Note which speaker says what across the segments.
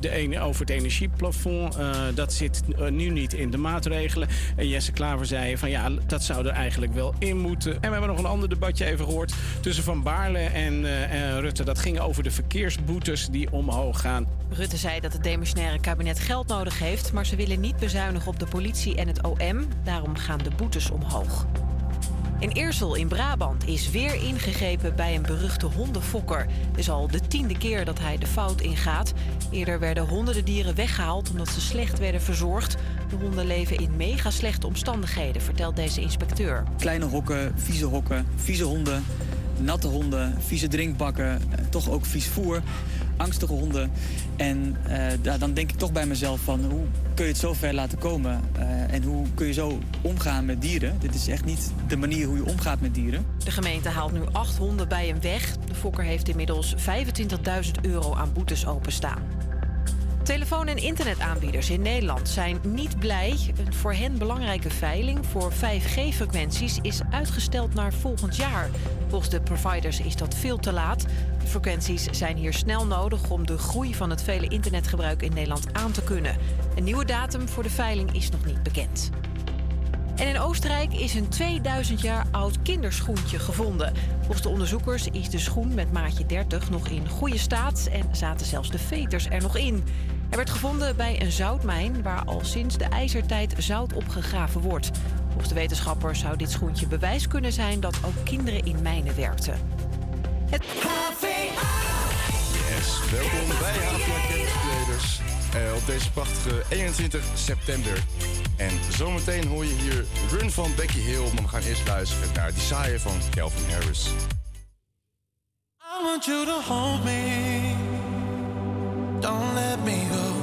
Speaker 1: de ene over het energieplafond. dat zit nu niet in de maatregelen. En Jesse Klaver zei van ja, dat zou er eigenlijk wel in moeten. En we hebben nog een ander debatje even gehoord tussen Van Baarle en, en Rutte. Dat ging over de verkeersboetes die omhoog gaan.
Speaker 2: Rutte zei dat het demissionaire kabinet geld nodig heeft, maar ze willen niet bezuinigen op de politie en het OM. Daarom gaan de boetes omhoog. In Eersel in Brabant is weer ingegrepen bij een beruchte hondenfokker. Het is al de tiende keer dat hij de fout ingaat. Eerder werden honderden dieren weggehaald omdat ze slecht werden verzorgd. De honden leven in mega slechte omstandigheden, vertelt deze inspecteur.
Speaker 3: Kleine hokken, vieze hokken, vieze honden, natte honden, vieze drinkbakken, eh, toch ook vies voer angstige honden. En uh, dan denk ik toch bij mezelf van hoe kun je het zo ver laten komen? Uh, en hoe kun je zo omgaan met dieren? Dit is echt niet de manier hoe je omgaat met dieren.
Speaker 2: De gemeente haalt nu acht honden bij hem weg. De fokker heeft inmiddels 25.000 euro aan boetes openstaan. Telefoon- en internetaanbieders in Nederland zijn niet blij. Een voor hen belangrijke veiling voor 5G-frequenties is uitgesteld naar volgend jaar. Volgens de providers is dat veel te laat. Frequenties zijn hier snel nodig om de groei van het vele internetgebruik in Nederland aan te kunnen. Een nieuwe datum voor de veiling is nog niet bekend. En in Oostenrijk is een 2000 jaar oud kinderschoentje gevonden. Volgens de onderzoekers is de schoen met maatje 30 nog in goede staat en zaten zelfs de veters er nog in. Hij werd gevonden bij een zoutmijn waar al sinds de ijzertijd zout opgegraven wordt. Volgens de wetenschappers zou dit schoentje bewijs kunnen zijn dat ook kinderen in mijnen werkten.
Speaker 4: Het... Yes, welkom bij HVA uh, op deze prachtige 21 september. En zometeen hoor je hier Run van Becky Hill, maar we gaan eerst luisteren naar Desire van Calvin Harris. I want you to hold me, don't let me go.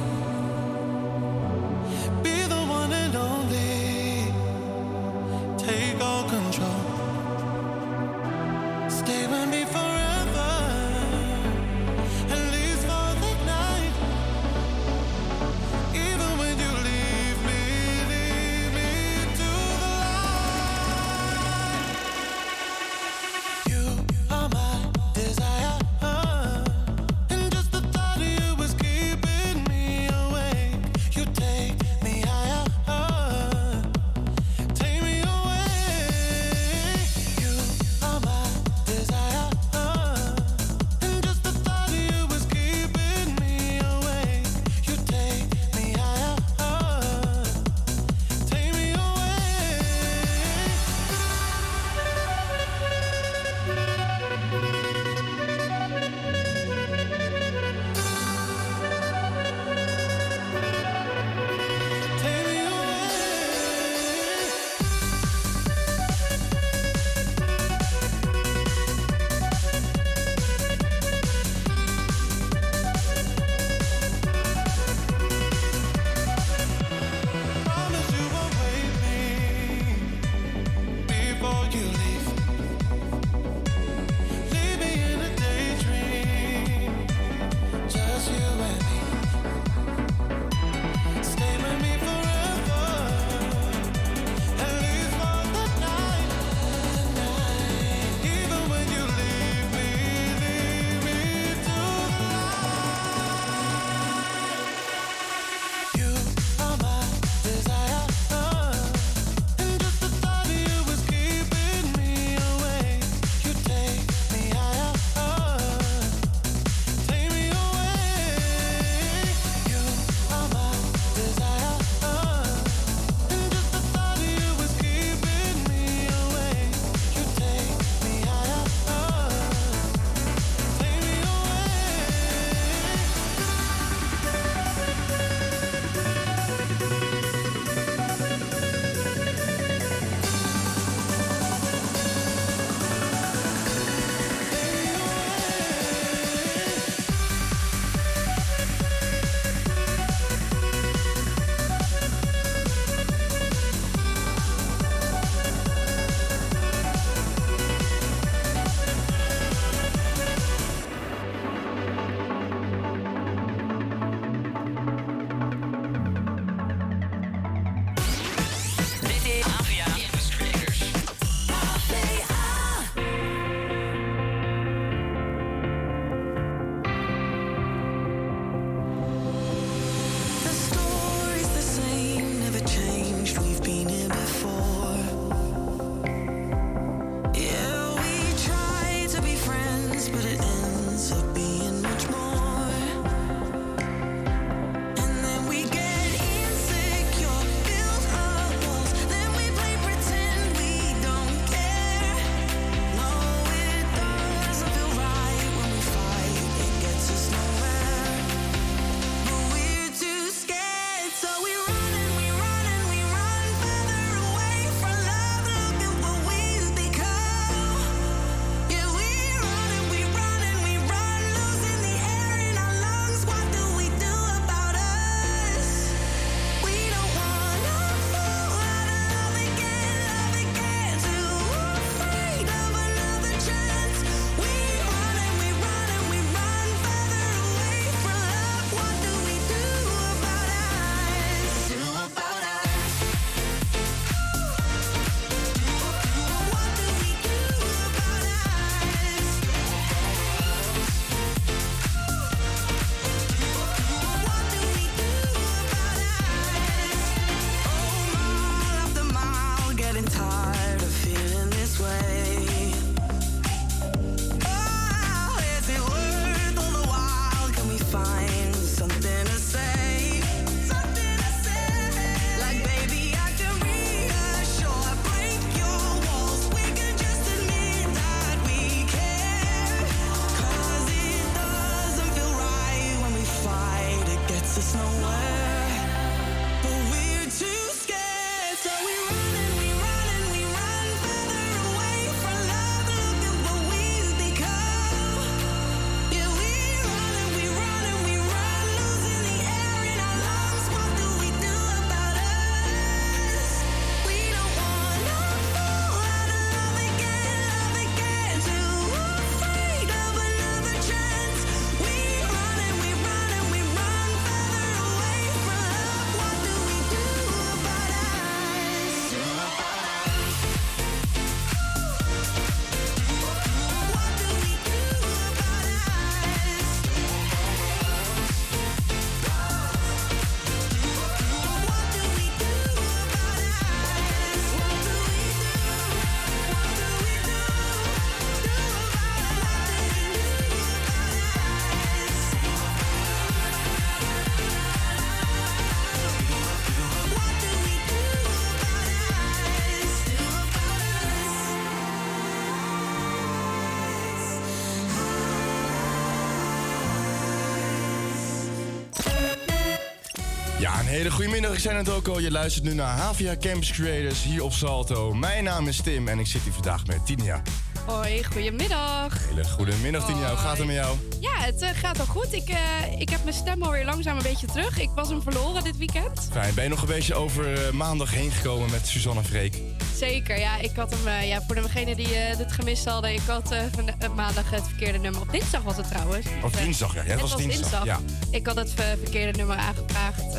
Speaker 4: Hele goede middag. Ik zei het ook al. Je luistert nu naar Havia Campus Creators hier op Salto. Mijn naam is Tim en ik zit hier vandaag met Tinia.
Speaker 5: Hoi, goedemiddag.
Speaker 4: Hele goede middag, Tinia. Hoe gaat het met jou?
Speaker 5: Ja, het eh, gaat al goed. Ik, eh, ik heb mijn stem alweer langzaam een beetje terug. Ik was hem verloren dit weekend.
Speaker 4: Fijn. Ben je nog een beetje over eh, maandag heen gekomen met Suzanne Freek?
Speaker 5: Zeker, ja. Ik had hem, ja, voor degenen die dit gemist hadden, ik had van- maandag het verkeerde nummer. Op dinsdag was het trouwens.
Speaker 4: Of
Speaker 5: Eh,
Speaker 4: dinsdag, ja. Ja, het was dinsdag. Ja.
Speaker 5: Ik had het verkeerde nummer aangevraagd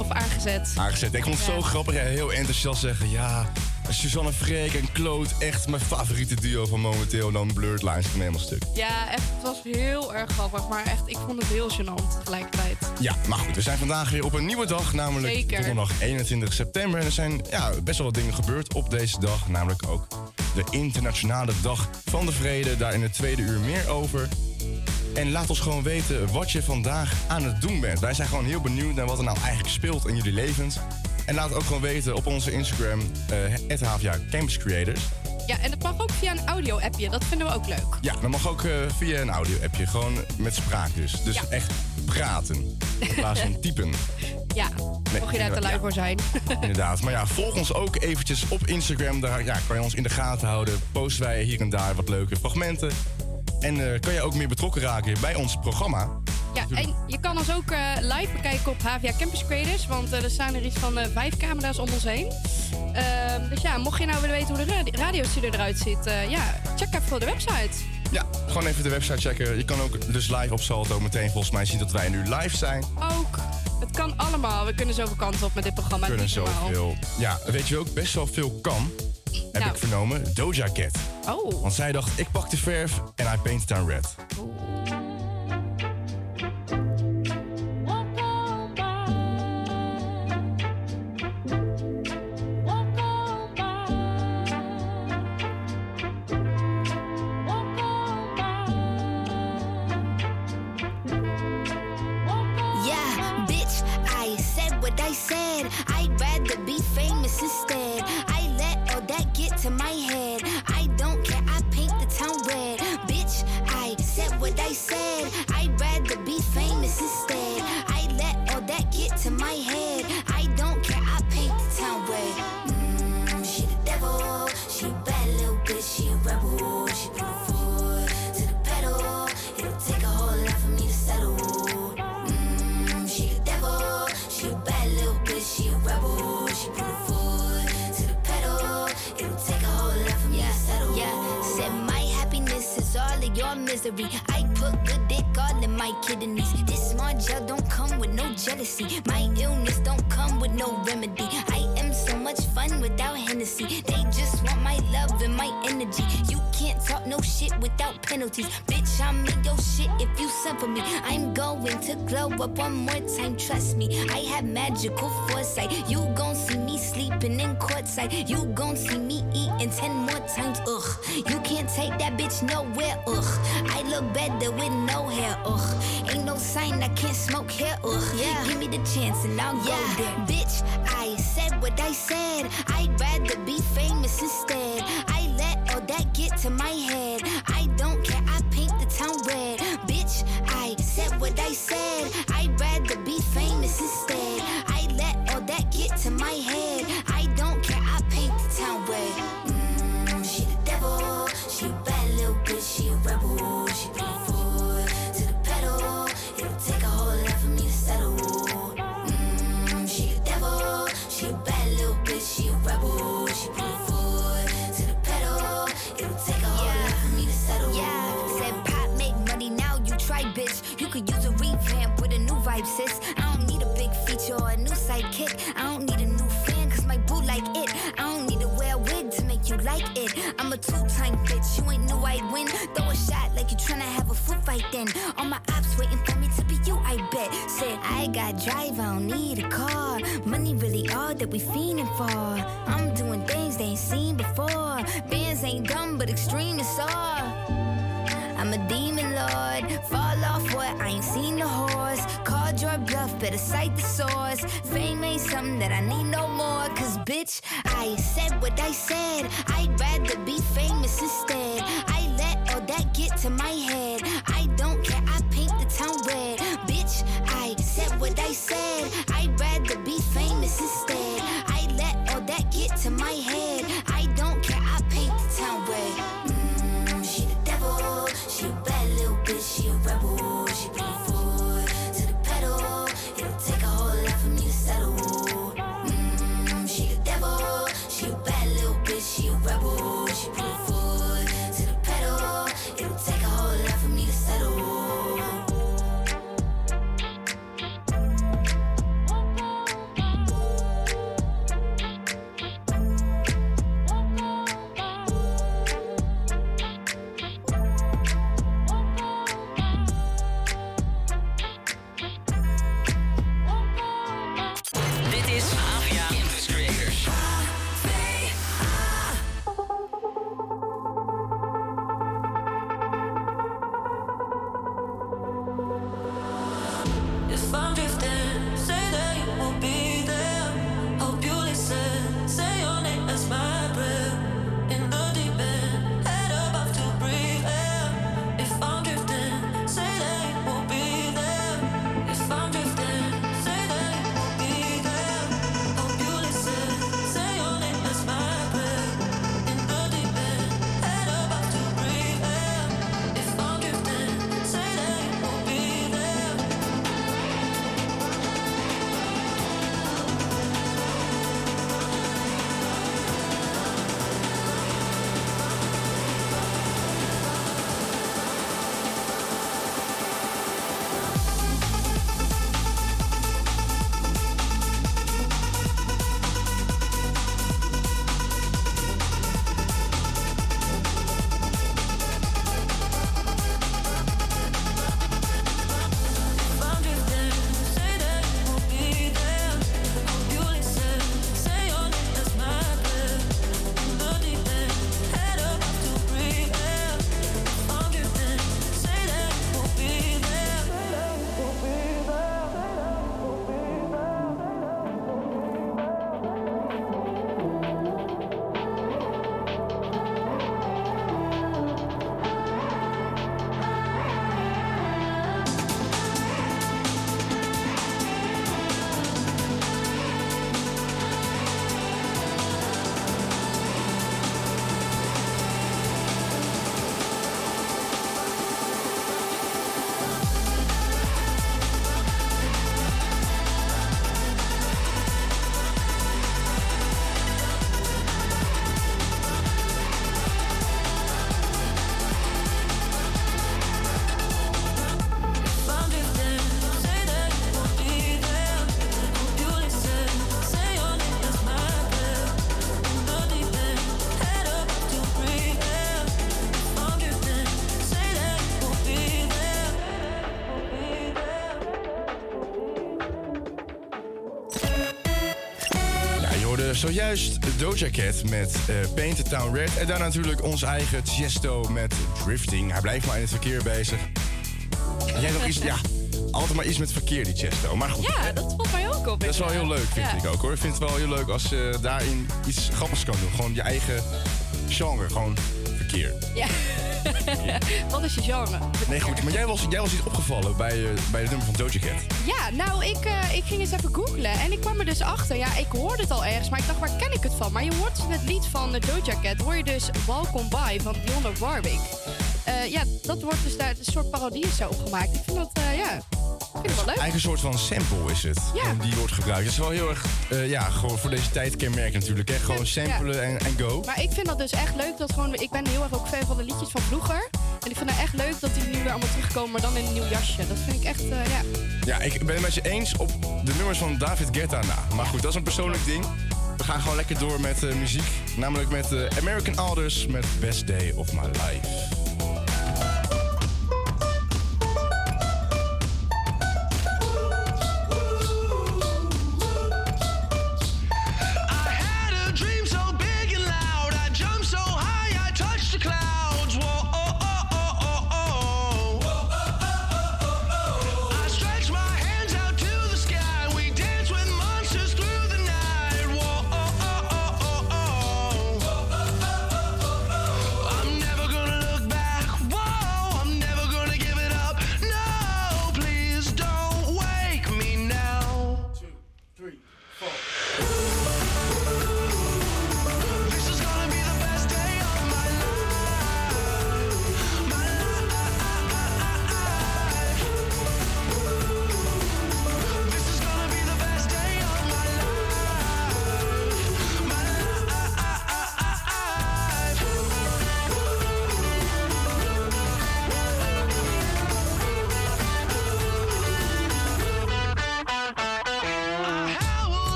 Speaker 5: of aangezet.
Speaker 4: Aangezet. Ik vond het zo grappig en heel enthousiast zeggen. Ja, Suzanne Freek en Claude. Echt mijn favoriete duo van momenteel. Dan Blurred Lines. Ik helemaal stuk.
Speaker 5: Ja, echt, het was heel erg grappig, maar echt, ik vond het heel gênant tegelijkertijd.
Speaker 4: Ja, maar goed, we zijn vandaag weer op een nieuwe dag, namelijk
Speaker 5: Zeker.
Speaker 4: donderdag 21 september. En er zijn ja, best wel wat dingen gebeurd op deze dag, namelijk ook de internationale dag van de vrede. Daar in het tweede uur meer over. En laat ons gewoon weten wat je vandaag aan het doen bent. Wij zijn gewoon heel benieuwd naar wat er nou eigenlijk speelt in jullie levens. En laat het ook gewoon weten op onze Instagram, het HVA Campus Creators.
Speaker 5: Ja, en het mag ook via een audio-appje, dat vinden we ook leuk.
Speaker 4: Ja, dat mag ook eh, via een audio-appje, gewoon met spraak dus. Dus
Speaker 5: Ja.
Speaker 4: echt praten, in plaats van typen.
Speaker 5: Ja, mocht je daar te lui
Speaker 4: ja.
Speaker 5: voor zijn.
Speaker 4: Inderdaad. Maar ja, volg ons ook eventjes op Instagram. Daar ja, kan je ons in de gaten houden. Posten wij hier en daar wat leuke fragmenten. En eh, kan je ook meer betrokken raken bij ons programma.
Speaker 5: Ja, en je kan ons ook eh, live bekijken op HVA Campus Creators. Want eh, er staan er iets van vijf camera's om ons heen. Ehm, dus ja, mocht je nou willen weten hoe de radi- radiostudio eruit ziet... ja, check even de website.
Speaker 4: Ja, gewoon even de website checken. Je kan ook dus live op Salto meteen volgens mij zien dat wij nu live zijn.
Speaker 5: Ook, het kan allemaal. We kunnen zoveel kanten op met dit programma.
Speaker 4: We kunnen zoveel. Ja, weet je ook best wel veel kan? Heb
Speaker 5: Nou.
Speaker 4: ik vernomen. Doja Cat.
Speaker 5: Oh,
Speaker 4: Want zij dacht, ik pak de verf en I paint it on red.
Speaker 6: Yeah, bitch, of. I put good dick all in my kidneys. This small gel don't come with no jealousy. My illness don't come with no remedy. I much fun without Hennessy. They just want my love and my energy. You can't talk no shit without penalties. Bitch, I'm in your shit if you send for me. I'm going to glow up one more time, trust me. I have magical foresight. You gon' see me sleeping in courtside. You gon' see me eating ten more times, ugh. You can't take that bitch nowhere, ugh. I look better with no hair, ugh. Ain't no sign I can't smoke here, ugh. Yeah. Give me the chance and I'll go there. Bitch, I said what I said. I'd rather be famous instead. I let all that get to my head. I don't care, I paint the town red. Bitch, I said what I said. I'd rather be famous instead. I let all that get to my head. Like it. I'm a two-time bitch, you ain't knew I'd win. Throw a shot like you tryna have a foot fight then. All my ops waiting for me to be you, I bet. Said I got drive, I don't need a car. Money really all that we fiending for. I'm doing things they ain't seen before. Bands ain't dumb, but extreme is all. I'm a demon lord. Fall off what? I ain't seen the horse. Called your bluff, better cite the source. Fame ain't something that I need no more. Cause bitch, I said what I said. I'd rather be famous instead. I let all that get to my head. I don't care, I paint the town red. Bitch, I said what I said. I'd rather be famous instead. I let all that get to my
Speaker 7: head.
Speaker 4: Zojuist Doja Cat met eh Paint the Town Red. En daarna natuurlijk ons eigen Tiesto met Drifting. Hij blijft maar in het verkeer bezig. En jij nog iets... Ja, altijd maar iets met verkeer, die Tiesto. Maar goed,
Speaker 5: Ja, dat valt mij ook op.
Speaker 4: dat is wel heel leuk, vind
Speaker 5: Ja.
Speaker 4: ik ook hoor. Ik vind het wel heel leuk als je daarin iets grappigs kan doen. Gewoon je eigen genre, gewoon verkeer.
Speaker 5: Ja. Wat is je genre?
Speaker 4: Nee, goed, maar jij was, jij was iets opgevallen bij, eh, bij het nummer van Doja Cat.
Speaker 5: Ja, nou, ik, eh, ik ging eens even googlen en ik kwam er dus achter. Ja, ik hoorde het al ergens, maar ik dacht, waar ken ik het van? Maar je hoort dus in het lied van de Doja Cat, hoor je dus Welcome By van Dionne Warwick. Eh, ja, dat wordt dus daar een soort parodie zo opgemaakt. Ik vind dat, leuk.
Speaker 4: Eigenlijk een soort van sample is het.
Speaker 5: Ja.
Speaker 4: En die wordt gebruikt. Dat is wel heel erg, eh, ja, gewoon voor deze tijd kenmerkend natuurlijk. Hè? Gewoon
Speaker 5: Ja.
Speaker 4: samplen en, en go.
Speaker 5: Maar ik vind dat dus echt leuk dat gewoon. Ik ben heel erg ook fan van de liedjes van vroeger. En ik vind het echt leuk dat die nu weer allemaal terugkomen, maar dan in een nieuw jasje. Dat vind ik echt, eh, ja.
Speaker 4: Ja, ik ben het met je eens op de nummers van David Guetta na. Maar goed, dat is een persoonlijk ding. We gaan gewoon lekker door met eh, muziek. Namelijk met American Alders met Best Day of My Life.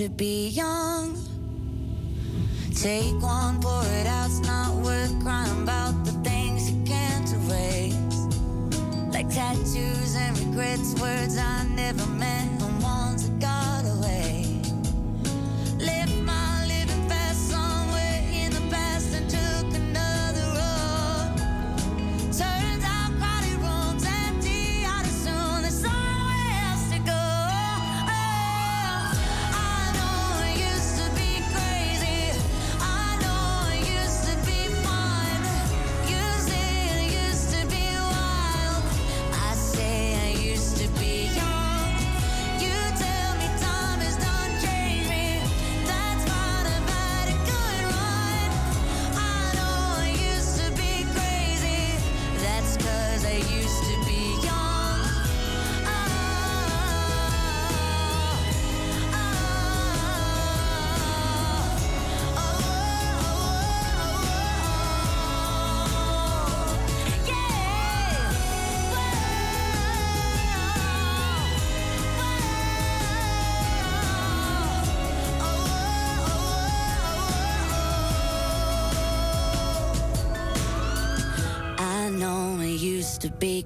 Speaker 8: To
Speaker 9: be young. Take one,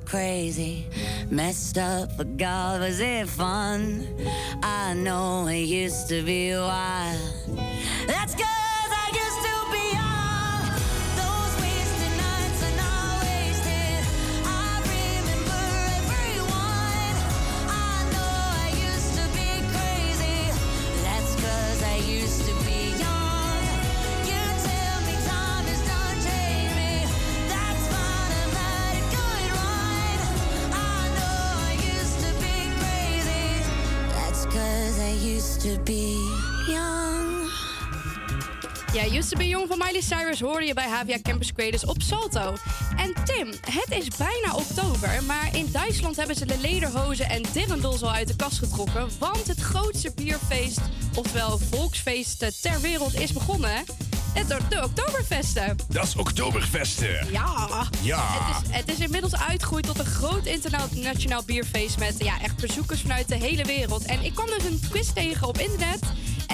Speaker 9: crazy, messed up, but God, was it fun? I know it used to be wild.
Speaker 5: HVA Campus Creators op Salto. En Tim, het is bijna oktober, maar in Duitsland hebben ze de lederhozen en dirndls al uit de kast getrokken. Want het grootste bierfeest, oftewel volksfeest ter wereld, is begonnen. Het, de Oktoberfesten.
Speaker 4: Dat is Oktoberfesten.
Speaker 5: Ja.
Speaker 4: Ja.
Speaker 5: Het is, het is inmiddels uitgegroeid tot een groot internationaal bierfeest met ja, echt bezoekers vanuit de hele wereld. En ik kwam dus een quiz tegen op internet.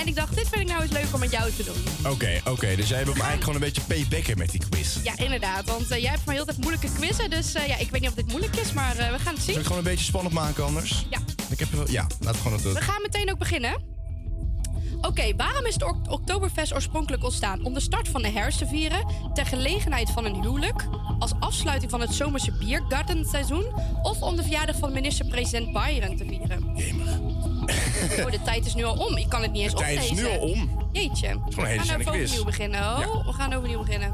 Speaker 5: En ik dacht, dit vind ik nou eens leuk om met jou te doen.
Speaker 4: Oké, oké. Dus jij hebt me eigenlijk gewoon een beetje paybacken met die quiz.
Speaker 5: Ja, inderdaad. Want eh, jij hebt maar heel tijd moeilijke quizzen. Dus eh, ja, ik weet niet of dit moeilijk is, maar eh, we gaan het
Speaker 4: Zal
Speaker 5: zien.
Speaker 4: ik gewoon een beetje spannend maken anders?
Speaker 5: Ja.
Speaker 4: Ik heb, ja, laten we gewoon het...
Speaker 5: We gaan meteen ook beginnen. Oké, waarom is de Ok- Oktoberfest oorspronkelijk ontstaan? Om de start van de herfst te vieren, ter gelegenheid van een huwelijk, als afsluiting van het zomerse biergartenseizoen of om de verjaardag van minister-president Bayern te vieren? Oh, de tijd is nu al om. Ik kan het niet eens
Speaker 4: De tijd is
Speaker 5: oplezen.
Speaker 4: nu al om.
Speaker 5: Jeetje.
Speaker 4: gewoon een hele
Speaker 5: we gaan
Speaker 4: quiz.
Speaker 5: overnieuw beginnen. Oh, we gaan overnieuw beginnen.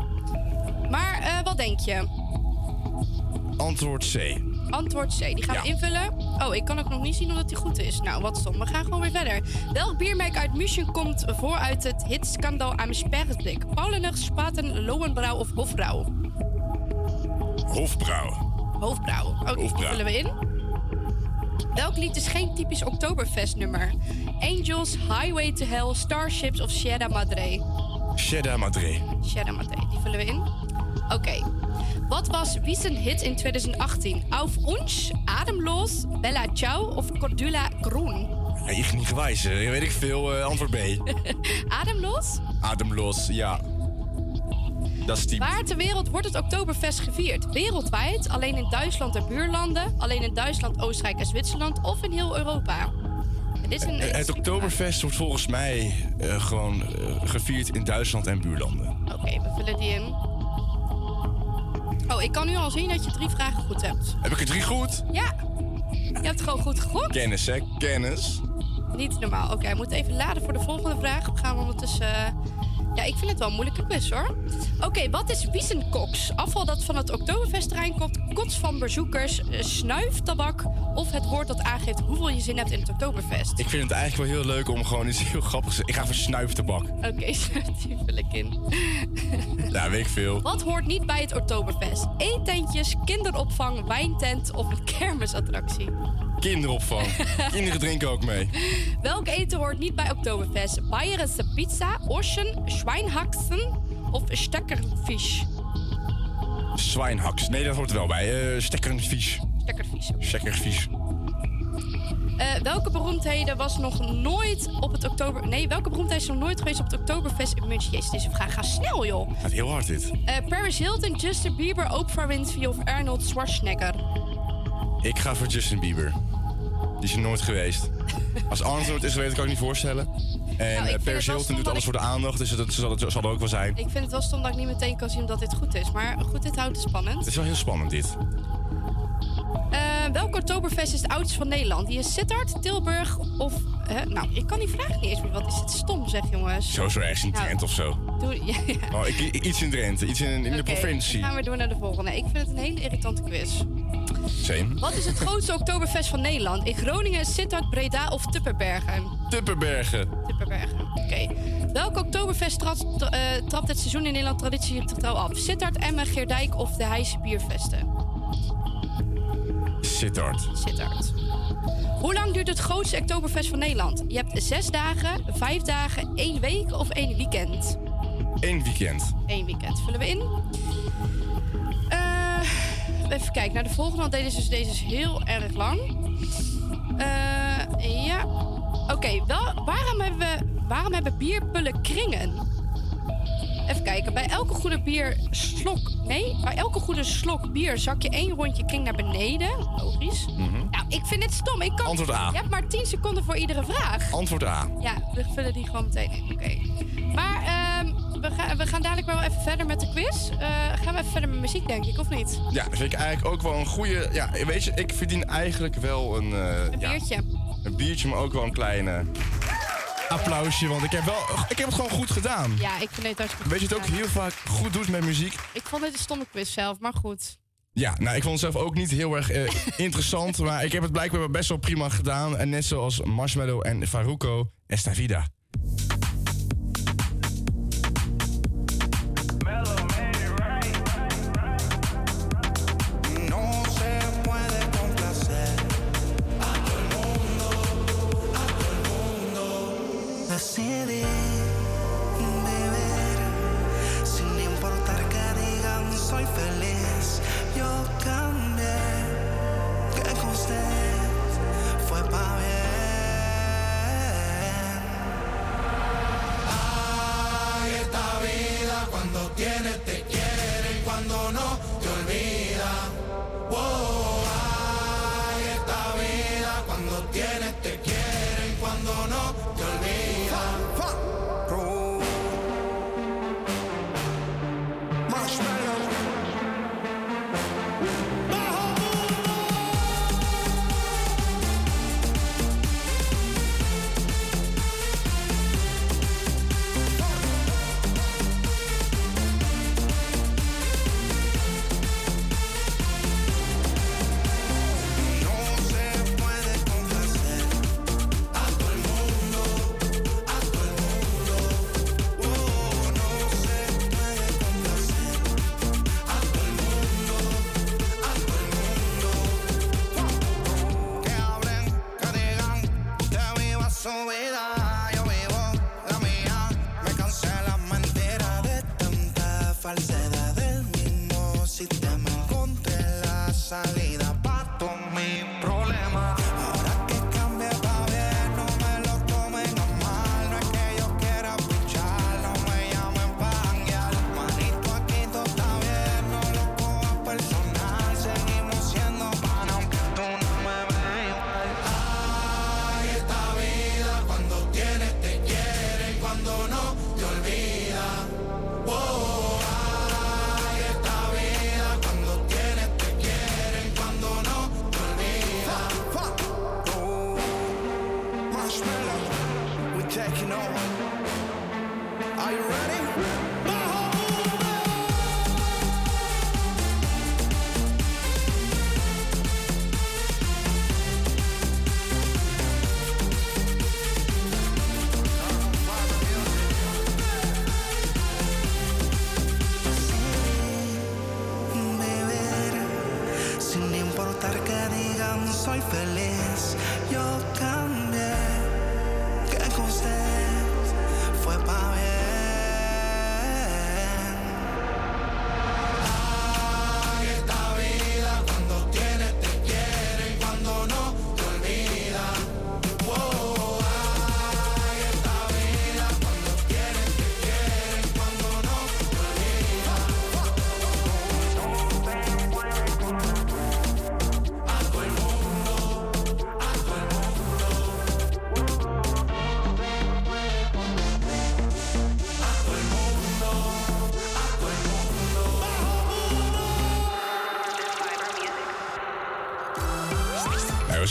Speaker 5: Maar eh, wat denk je?
Speaker 4: Antwoord C.
Speaker 5: Antwoord C. Die gaan we invullen. Oh, ik kan ook nog niet zien of die goed is. Nou, wat stom. We gaan gewoon weer verder. Welk biermerk uit München komt voor uit het hitskandal am Sperrsblik? Paulenig, Spaten, Lowenbrouw of Hofbrouw?
Speaker 4: Hofbrouw.
Speaker 5: Hofbrouw. Oké, die
Speaker 4: Hofbrouw.
Speaker 5: vullen we in. Welk lied is geen typisch Oktoberfest-nummer? Angels, Highway to Hell, Starships of Sierra Madre?
Speaker 4: Cheddar Madre.
Speaker 5: Sierra Madre, die vullen we in. Oké. Wat was Wies' hit in 2018? Auf uns, Ademloos, Bella Ciao of Cordula Groen?
Speaker 4: Ja, ik niet gewijs. eh, weet ik veel. eh, antwoord B.
Speaker 5: Ademloos?
Speaker 4: Ademlos, ja. Dat is die...
Speaker 5: Waar ter wereld wordt het Oktoberfest gevierd? Wereldwijd, alleen in Duitsland en buurlanden, alleen in Duitsland, Oostenrijk en Zwitserland of in heel Europa? Dit is een,
Speaker 4: Eh, Het Oktoberfest wordt volgens mij eh, gewoon eh, gevierd in Duitsland en buurlanden.
Speaker 5: Oké, we vullen die in. Oh, ik kan nu al zien dat je drie vragen goed hebt.
Speaker 10: Heb ik er drie goed?
Speaker 5: Ja. Je hebt gewoon goed gegokt.
Speaker 10: Kennis, hè? Kennis.
Speaker 5: Niet normaal. Oké, hij moet even laden voor de volgende vraag. We gaan ondertussen... eh, Ja, ik vind het wel een moeilijke quiz, hoor. Oké, wat is wiesenkoks? Afval dat van het Oktoberfestterrein komt, kots van bezoekers, eh, snuiftabak... of het woord dat aangeeft hoeveel je zin hebt in het Oktoberfest.
Speaker 10: Ik vind het eigenlijk wel heel leuk om gewoon iets heel grappigs te Ik ga voor snuiftabak.
Speaker 5: Oké, die vul ik in.
Speaker 10: Ja, weet ik veel.
Speaker 5: Wat hoort niet bij het Oktoberfest? Eetentjes, kinderopvang, wijntent of een kermisattractie?
Speaker 10: Kinderopvang. Kinderen drinken ook mee.
Speaker 5: Welk eten hoort niet bij Oktoberfest? Bayerische pizza, Oschen, Schweinhaxen of stekkerfisch?
Speaker 10: Zwijnhaks. Nee, dat hoort er wel bij. Eh stekkervies.
Speaker 5: Stekkervies.
Speaker 10: Stekkervies.
Speaker 5: Eh, welke beroemdheden was nog nooit op het oktober... Nee, welke beroemdheid is nog nooit geweest op het Oktoberfest in München? Jezus, deze vraag gaat snel, joh.
Speaker 10: Gaat heel hard dit.
Speaker 5: Eh, Paris Hilton, Justin Bieber, Oprah Winfrey of Arnold Schwarzenegger?
Speaker 10: Ik ga voor Justin Bieber. Die is er nooit geweest. Als het is kan ik niet voorstellen. En
Speaker 5: Nou,
Speaker 10: eh, Paris Hilton doet alles
Speaker 5: ik-
Speaker 10: voor de aandacht, dus dat zal, het, zal er ook wel zijn.
Speaker 5: Ik vind het wel stom dat ik niet meteen kan zien dat dit goed is. Maar goed, dit houdt het spannend.
Speaker 10: Het is wel heel spannend dit.
Speaker 5: Eh, welk Oktoberfest is het oudste van Nederland? Die is Sittard, Tilburg of... nou, ik kan die vraag niet eens meer. Wat is het stom, zeg jongens.
Speaker 10: Zo zo ergens in
Speaker 5: Nou,
Speaker 10: Drenthe of zo.
Speaker 5: Doe, ja, ja.
Speaker 10: Oh, ik, iets in Drenthe, iets in, in de provincie.
Speaker 5: Dan gaan we door naar de volgende. Ik vind het een hele irritante quiz.
Speaker 10: Same.
Speaker 5: Wat is het grootste Oktoberfest van Nederland? In Groningen, Sittard, Breda of Tupperbergen?
Speaker 10: Tupperbergen.
Speaker 5: Tupperbergen, oké. Welk Oktoberfest trapt, eh, trapt het seizoen in Nederland traditiegetrouw af? Sittard, Emmen, Geerdijk of de Heijse Biervesten?
Speaker 10: Sittard.
Speaker 5: Sittard. Hoe lang duurt het grootste Oktoberfest van Nederland? Je hebt zes dagen, vijf dagen, één week of één weekend?
Speaker 10: Eén weekend.
Speaker 5: Eén weekend vullen we in. Even kijken naar de volgende, want deze is, deze is heel erg lang. Eh, ja. Oké, waarom, hebben waarom hebben bierpullen kringen? Even kijken, bij elke goede bier slok... Nee, bij elke goede slok bier zak je één rondje kring naar beneden. Logisch. Nou, ik vind dit stom. Ik kan,
Speaker 10: Mhm. Antwoord A.
Speaker 5: Je hebt maar 10 seconden voor iedere vraag.
Speaker 10: Antwoord A.
Speaker 5: Ja, we vullen die gewoon meteen in. Oké. Maar ehm, we, gaan we gaan dadelijk wel even verder met de quiz. Eh, gaan we even verder met muziek, denk ik, of niet?
Speaker 10: Ja, vind ik eigenlijk ook wel een goede. Ja, weet je, ik verdien eigenlijk wel een. eh,
Speaker 5: Een
Speaker 10: ja,
Speaker 5: biertje.
Speaker 10: een biertje, maar ook wel een kleine. Applausje, want ik heb, wel, ik heb het gewoon goed gedaan.
Speaker 5: Ja, ik vind het hartstikke
Speaker 10: Weet je het ook heel vaak goed doet met muziek?
Speaker 5: Ik vond dit een stomme quiz zelf, maar goed.
Speaker 10: Ja, nou, ik vond het zelf ook niet heel erg eh, interessant, maar ik heb het blijkbaar best wel prima gedaan. En net zoals Marshmallow en Faruko, Esta Vida.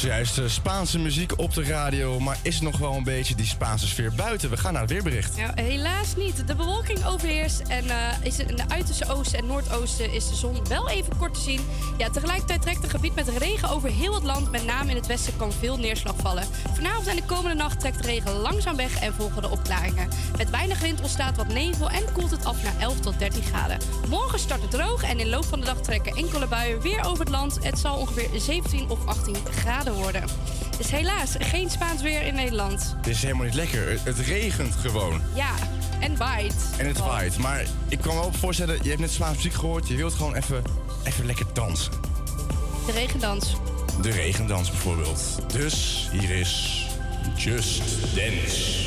Speaker 4: Zojuist eh, Spaanse muziek op de radio, maar is nog wel een beetje die Spaanse sfeer buiten? We gaan naar het weerbericht.
Speaker 5: Ja, helaas niet. De bewolking overheerst en eh, is in de uiterste oosten en noordoosten is de zon wel even kort te zien. Ja, tegelijkertijd trekt een gebied met regen over heel het land. Met name in het westen kan veel neerslag vallen. Vanavond en de komende nacht trekt de regen langzaam weg en volgen de opklaringen. Met weinig wind ontstaat wat nevel en koelt het af naar 11 tot 13 graden. Morgen start het droog en in de loop van de dag trekken enkele buien weer over het land. Het zal ongeveer 17 of 18 graden worden. Dus helaas geen Spaans weer in Nederland.
Speaker 4: Het is helemaal niet lekker. Het, regent gewoon.
Speaker 5: Ja, en waait.
Speaker 4: En het waait. Maar ik kan me wel voorstellen, je hebt net Spaanse muziek gehoord. Je wilt gewoon even, even lekker dansen.
Speaker 5: De regendans.
Speaker 4: De regendans bijvoorbeeld. Dus hier is Just Dance.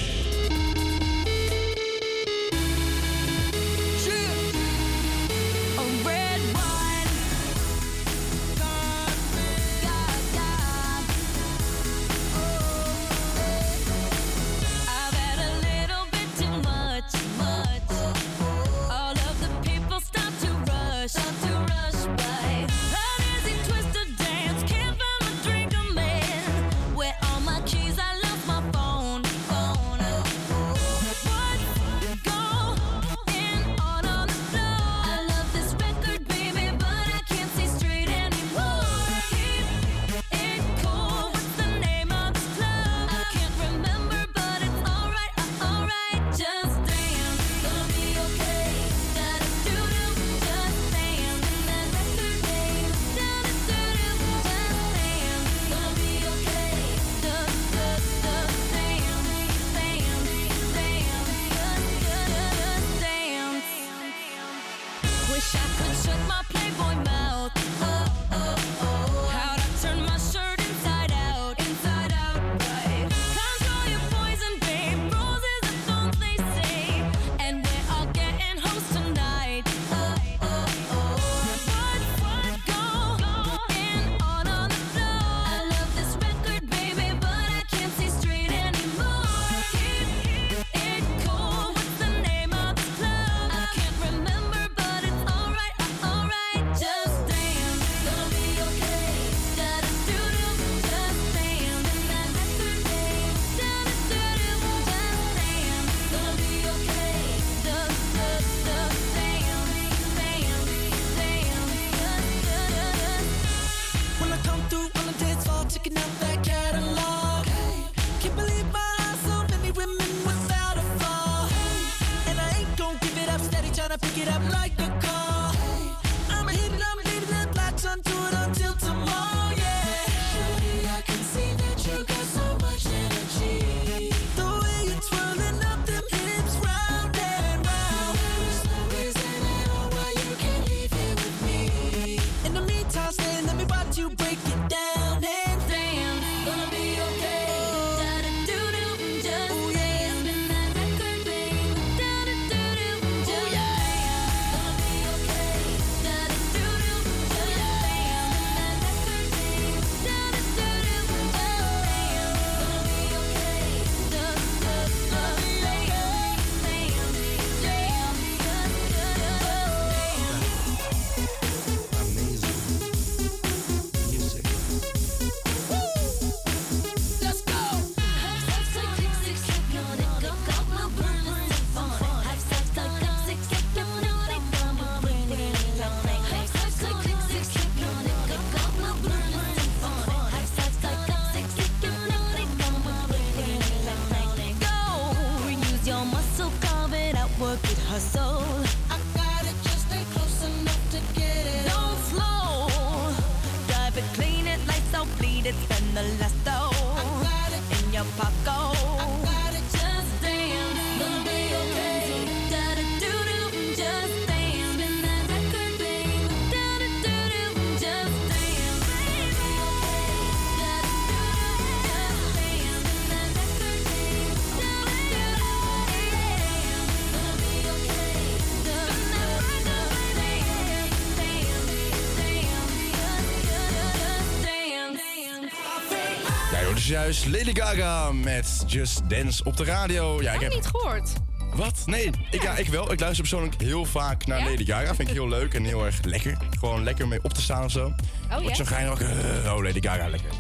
Speaker 4: Lady Gaga met Just Dance op de radio. Ja,
Speaker 5: Ik heb niet gehoord.
Speaker 4: Wat? Nee, ik, ja, ik wel. Ik luister persoonlijk heel vaak naar
Speaker 5: Ja?
Speaker 4: Lady Gaga. Vind ik heel leuk en heel erg lekker. Gewoon lekker mee op te staan of zo.
Speaker 5: ja?
Speaker 4: Word je zo gein ook. eh, oh, Lady Gaga, lekker.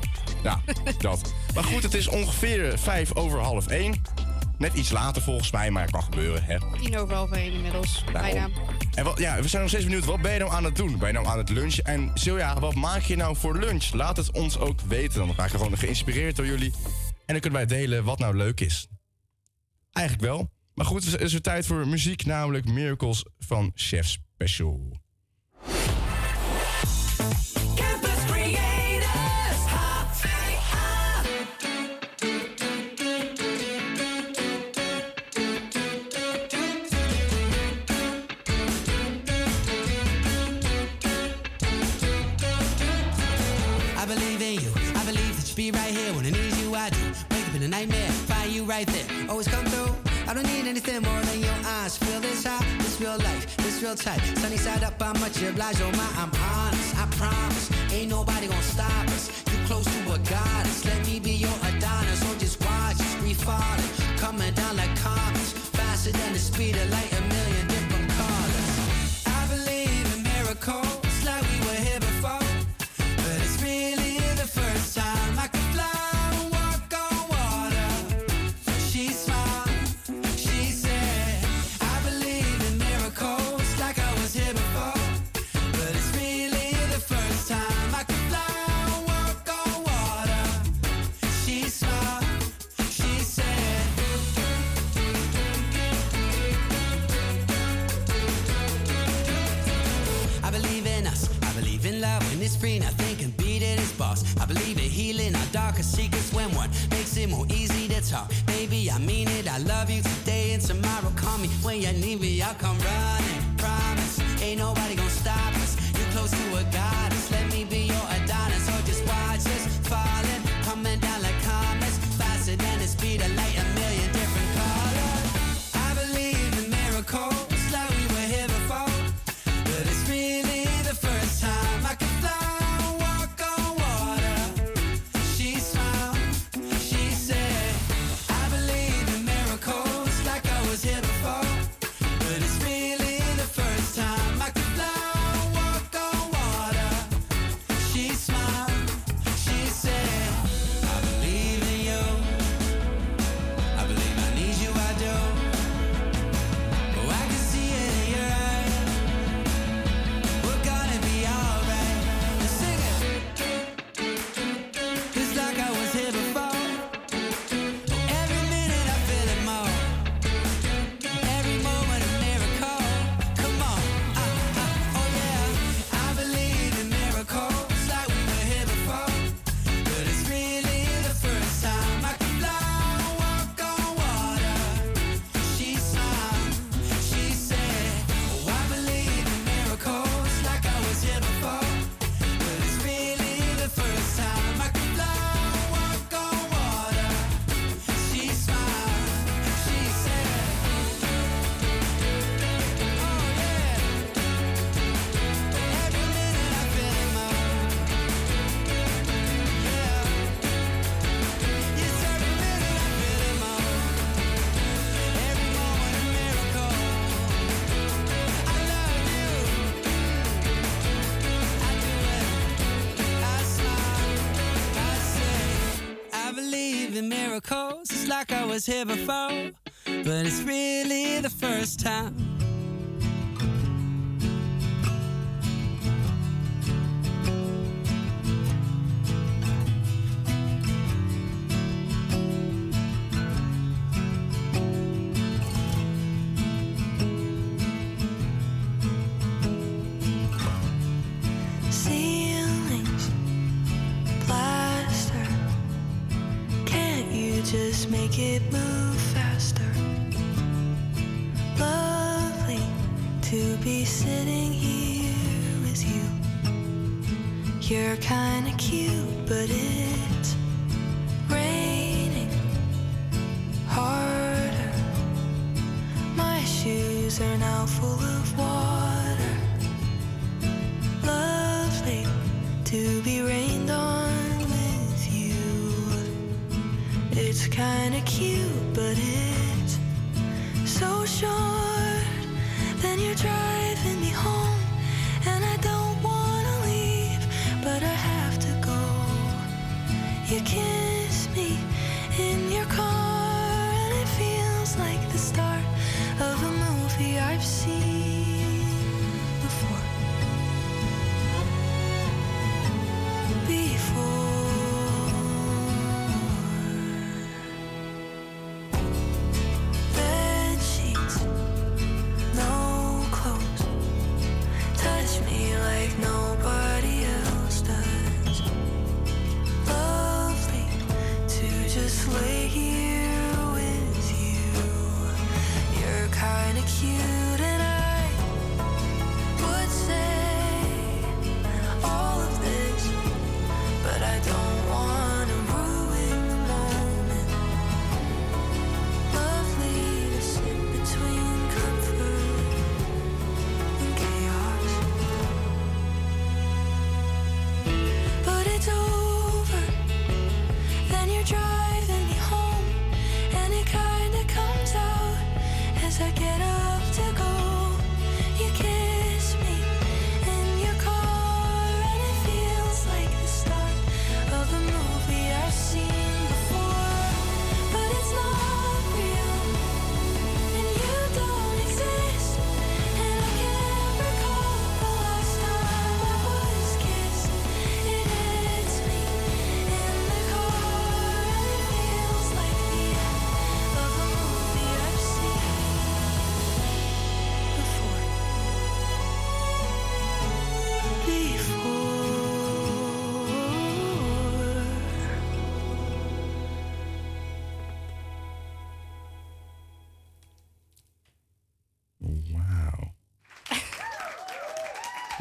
Speaker 4: Ja, dat. Maar goed, het is ongeveer vijf over half één. Net iets later volgens mij, maar het kan gebeuren, hè.
Speaker 5: Tien over half één inmiddels.
Speaker 4: Daarom.
Speaker 5: Bijna.
Speaker 4: En ja, we zijn nog steeds benieuwd, wat ben je nou aan het doen? Ben je nou aan het lunchen? En Silja, wat maak je nou voor lunch? Laat het ons ook weten. Dan raken we gewoon geïnspireerd door jullie. En dan kunnen wij delen wat nou leuk is. Eigenlijk wel. Maar goed, het is weer tijd voor muziek, namelijk Miracles van Chef Special.
Speaker 11: Right there. Always come through. I don't need anything more than your eyes. Feel this high, this real life, this real tight. Sunny side up, I'm much obliged. Oh my, I'm honest. I promise, ain't nobody gonna stop us. You close to a goddess. Let me be your Adonis. Or just watch us. We falling, coming down like comets, faster than the speed of light. A million different colors. I believe in miracles, like we it's free. Nothing can beat it. It's boss. I believe in healing our darkest secrets when one makes it more easy to talk. Baby, I mean it. I love you today and tomorrow. Call me when you need me. I'll come running. Promise. Ain't nobody gonna stop us. You're close to a goddess. Let me be your Adonis. Or just watch us falling, coming down like comets, faster than the speed of light. Miracles. It's like I was here before, but it's really the first time.
Speaker 9: Just make it move faster? Lovely to be sitting here with you. You're kinda cute, but it's raining harder. My shoes are now full of water lovely to be rained
Speaker 12: kinda cute, but it's so short. Then you're driving me home, and I don't wanna leave, but I have to go. You can't.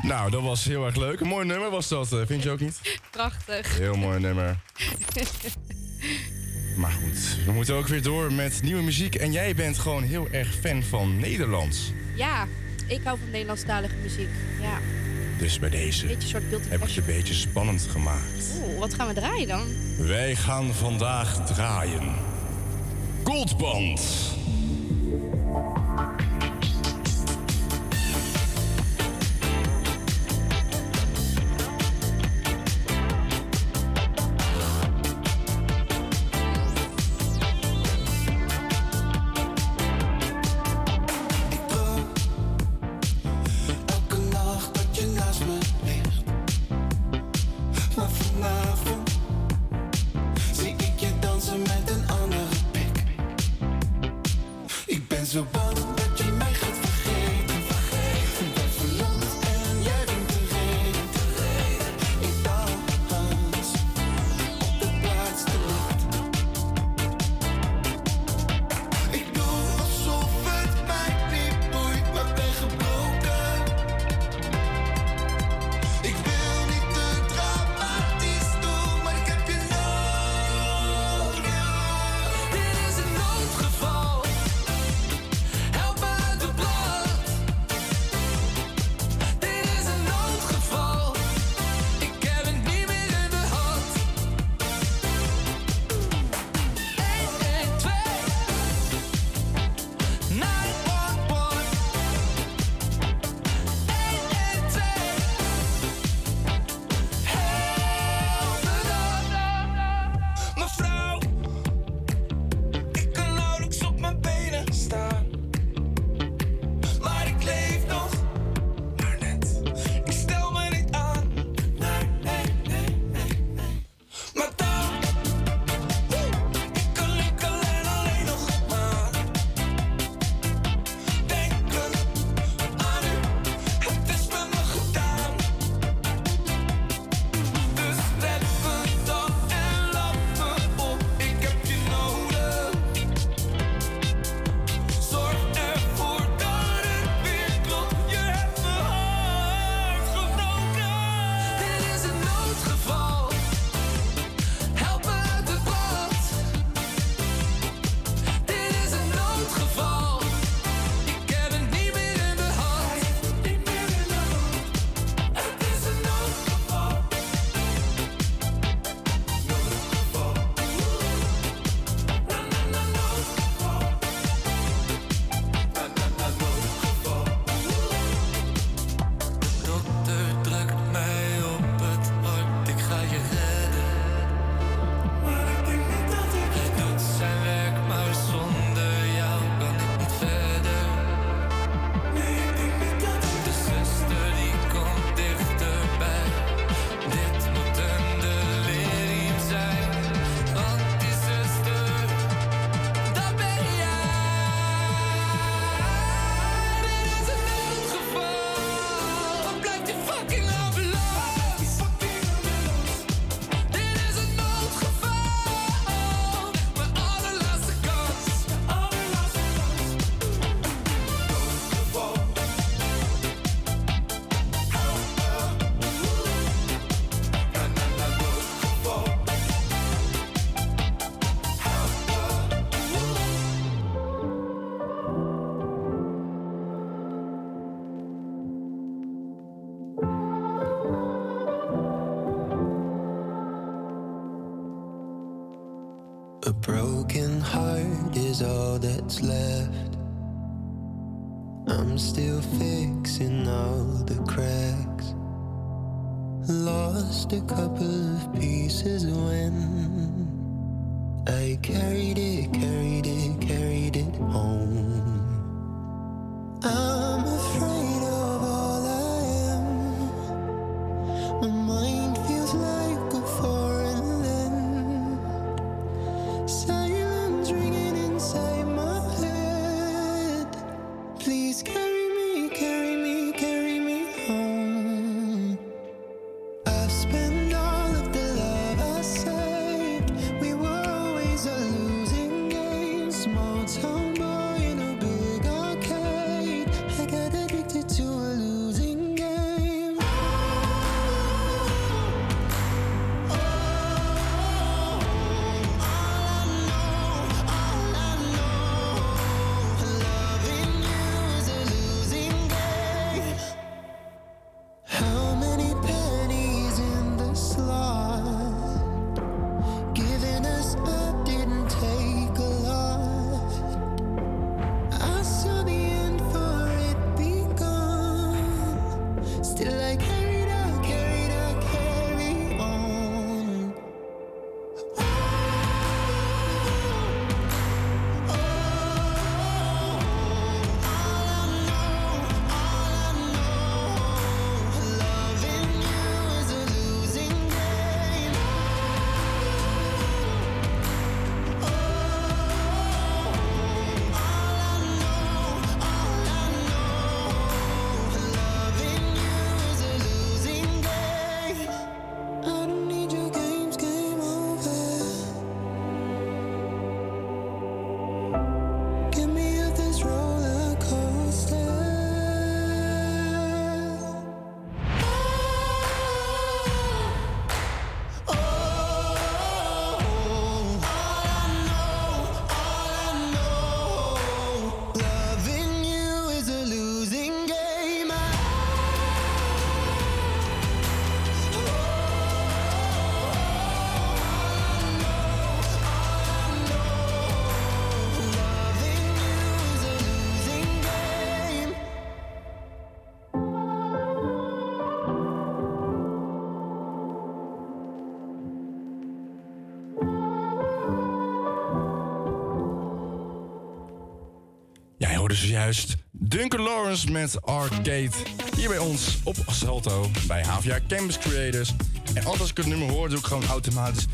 Speaker 13: Nou, dat was heel erg leuk. Een mooi nummer was dat, eh, vind je ook niet?
Speaker 5: Prachtig.
Speaker 13: Heel mooi nummer. maar goed, we moeten ook weer door met nieuwe muziek. En jij bent gewoon heel erg fan van Nederlands.
Speaker 5: Ja, ik hou van Nederlandstalige muziek. Ja.
Speaker 13: Dus bij deze
Speaker 5: soort
Speaker 13: heb ik het een beetje spannend gemaakt.
Speaker 5: Oeh, wat gaan we draaien dan?
Speaker 13: Wij gaan vandaag draaien. Goldband. Carried it, carried
Speaker 4: zojuist Duncan Lawrence met Arcade. Hier bij ons op Salto bij HVA Campus Creators. En altijd als ik het nummer hoor, doe ik gewoon automatisch.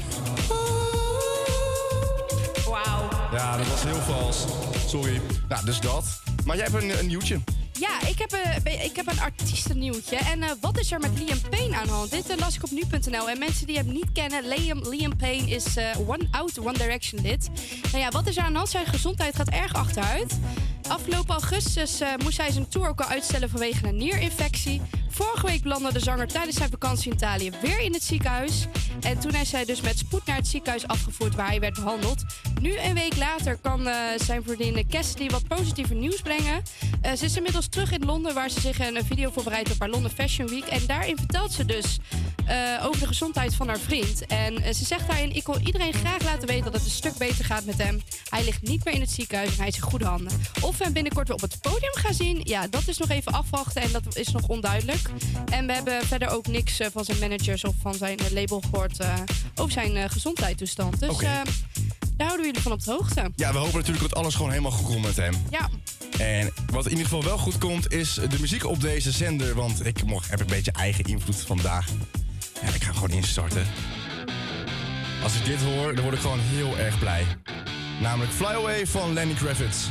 Speaker 5: Wauw.
Speaker 4: Ja, dat was heel vals. Sorry. Nou, dus dat. Maar jij hebt een, een nieuwtje.
Speaker 5: Ja, ik heb, een, ik heb een artiestennieuwtje. En eh, wat is er met Liam Payne aan de hand? Dit eh, las ik op nu.nl. En mensen die hem niet kennen, Liam, Liam Payne is eh, one out, One Direction lid. Nou ja, wat is er aan de hand? Zijn gezondheid gaat erg achteruit. Afgelopen augustus eh, moest hij zijn tour ook al uitstellen vanwege een nierinfectie. Vorige week belandde de zanger tijdens zijn vakantie in Italië weer in het ziekenhuis. En toen is hij dus met spoed naar het ziekenhuis afgevoerd waar hij werd behandeld. Nu, een week later, kan eh, zijn vriendin Cassidy wat positiever nieuws brengen. Eh, ze is inmiddels terug in Londen, waar ze zich een video voorbereidt op haar London Fashion Week. En daarin vertelt ze dus eh, over de gezondheid van haar vriend. En eh, ze zegt daarin: Ik wil iedereen graag laten weten dat het een stuk beter gaat met hem. Hij ligt niet meer in het ziekenhuis en hij is in goede handen. Of we hem binnenkort weer op het podium gaan zien, ja, dat is nog even afwachten en dat is nog onduidelijk. En we hebben verder ook niks eh, van zijn managers of van zijn label gehoord eh, over zijn gezondheidstoestand. Dus daar houden we jullie van op de hoogte.
Speaker 4: Ja, we hopen natuurlijk dat alles gewoon helemaal goed komt met hem.
Speaker 5: Ja.
Speaker 4: En wat in ieder geval wel goed komt, is de muziek op deze zender. Want ik mocht, heb een beetje eigen invloed vandaag. Ja, ik ga gewoon instarten. Als ik dit hoor, dan word ik gewoon heel erg blij. Namelijk Fly Away van Lenny Kravitz.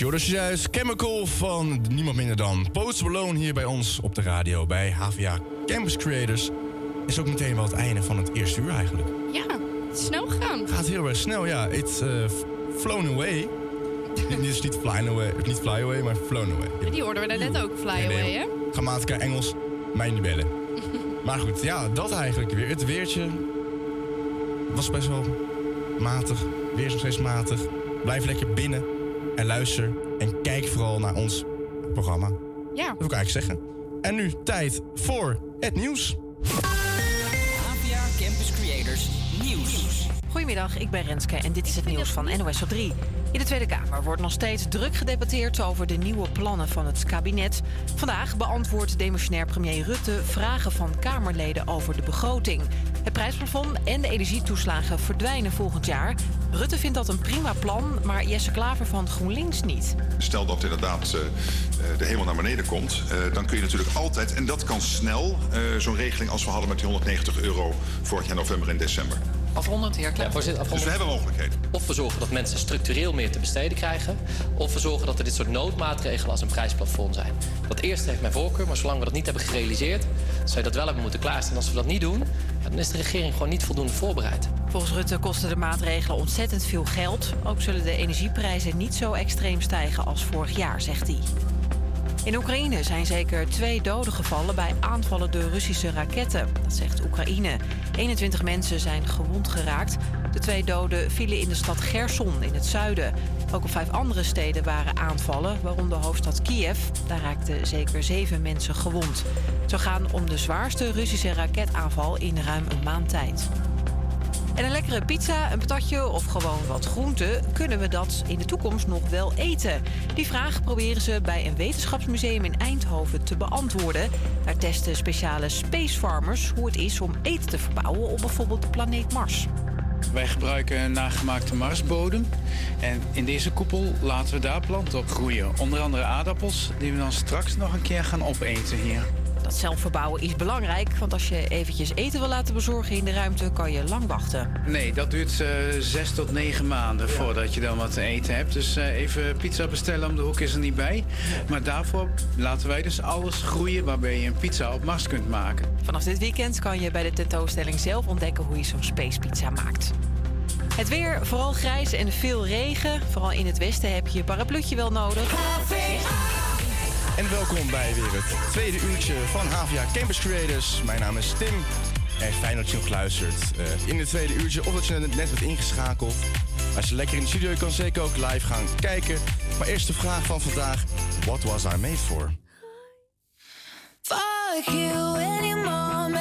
Speaker 4: Joris juist. Chemical van niemand minder dan Post Malone hier bij ons op de radio bij HVA Campus Creators. Is ook meteen wel het einde van het eerste uur eigenlijk.
Speaker 5: Ja, het is snel gegaan.
Speaker 4: Gaat heel erg snel, ja. It's uh, f- flown away. Dit is niet flying away, niet fly away, maar flown away.
Speaker 5: Die hoorden we daar net ook, Fly Away, hè?
Speaker 4: Grammatica Engels, mij niet bellen. maar goed, ja, dat eigenlijk weer. Het weertje was best wel matig. Weer is nog steeds matig. Blijf lekker binnen en luister. En kijk vooral naar ons programma. Dat
Speaker 5: Ja.
Speaker 4: wil ik eigenlijk zeggen. En nu tijd voor het nieuws.
Speaker 14: APA Campus Creators Nieuws.
Speaker 2: Goedemiddag, ik ben Renske en dit is het nieuws van NOS op 3. In de Tweede Kamer wordt nog steeds druk gedebatteerd over de nieuwe plannen van het kabinet. Vandaag beantwoordt demissionair premier Rutte vragen van Kamerleden over de begroting. Het prijsplafond en de energietoeslagen verdwijnen volgend jaar. Rutte vindt dat een prima plan, maar Jesse Klaver van GroenLinks niet.
Speaker 15: Stel dat inderdaad eh, eh, de hemel naar beneden komt, eh, dan kun je natuurlijk altijd, en dat kan snel, eh, zo'n regeling als we hadden met die 190 euro vorig jaar november en december.
Speaker 16: Afrondend, heer Klein. voorzitter,
Speaker 15: Dus we hebben mogelijkheden.
Speaker 16: Of we zorgen dat mensen structureel meer te besteden krijgen. Of we zorgen dat er dit soort noodmaatregelen als een prijsplafond zijn. Dat eerste heeft mijn voorkeur, maar zolang we dat niet hebben gerealiseerd, zou je dat wel hebben moeten klaarstaan. En als we dat niet doen, ja, dan is de regering gewoon niet voldoende voorbereid.
Speaker 2: Volgens Rutte kosten de maatregelen ontzettend veel geld. Ook zullen de energieprijzen niet zo extreem stijgen als vorig jaar, zegt hij. In Oekraïne zijn zeker twee doden gevallen bij aanvallen door Russische raketten. Dat zegt Oekraïne. 21 mensen zijn gewond geraakt. De twee doden vielen in de stad Gerson in het zuiden. Ook op vijf andere steden waren aanvallen, waaronder de hoofdstad Kiev. Daar raakten zeker zeven mensen gewond. Zou gaan om de zwaarste Russische raketaanval in ruim een maand tijd. En een lekkere pizza, een patatje of gewoon wat groente, kunnen we dat in de toekomst nog wel eten? Die vraag proberen ze bij een wetenschapsmuseum in Eindhoven te beantwoorden. Daar testen speciale space farmers hoe het is om eten te verbouwen op bijvoorbeeld de planeet Mars.
Speaker 17: Wij gebruiken een nagemaakte marsbodem. En in deze koepel laten we daar planten op groeien. Onder andere aardappels, die we dan straks nog een keer gaan opeten hier.
Speaker 2: Dat zelfverbouwen is belangrijk, want als je eventjes eten wil laten bezorgen in de ruimte, kan je lang wachten.
Speaker 17: Nee, dat duurt eh, zes tot negen maanden voordat je dan wat te eten hebt. Dus eh, even pizza bestellen om de hoek is er niet bij. Maar daarvoor laten wij dus alles groeien waarbij je een pizza op Mars kunt maken.
Speaker 2: Vanaf dit weekend kan je bij de tentoonstelling zelf ontdekken hoe je zo'n space pizza maakt. Het weer, vooral grijs en veel regen. Vooral in het westen heb je je parapluutje wel nodig.
Speaker 4: En welkom bij weer het tweede uurtje van HVA Campus Creators. Mijn naam is Tim. En fijn dat je nog luistert eh, in het tweede uurtje. Of dat je net bent ingeschakeld. Als je lekker in de studio kan zeker ook live gaan kijken. Maar eerst de vraag van vandaag. What was I made for?
Speaker 9: Fuck you, any mom,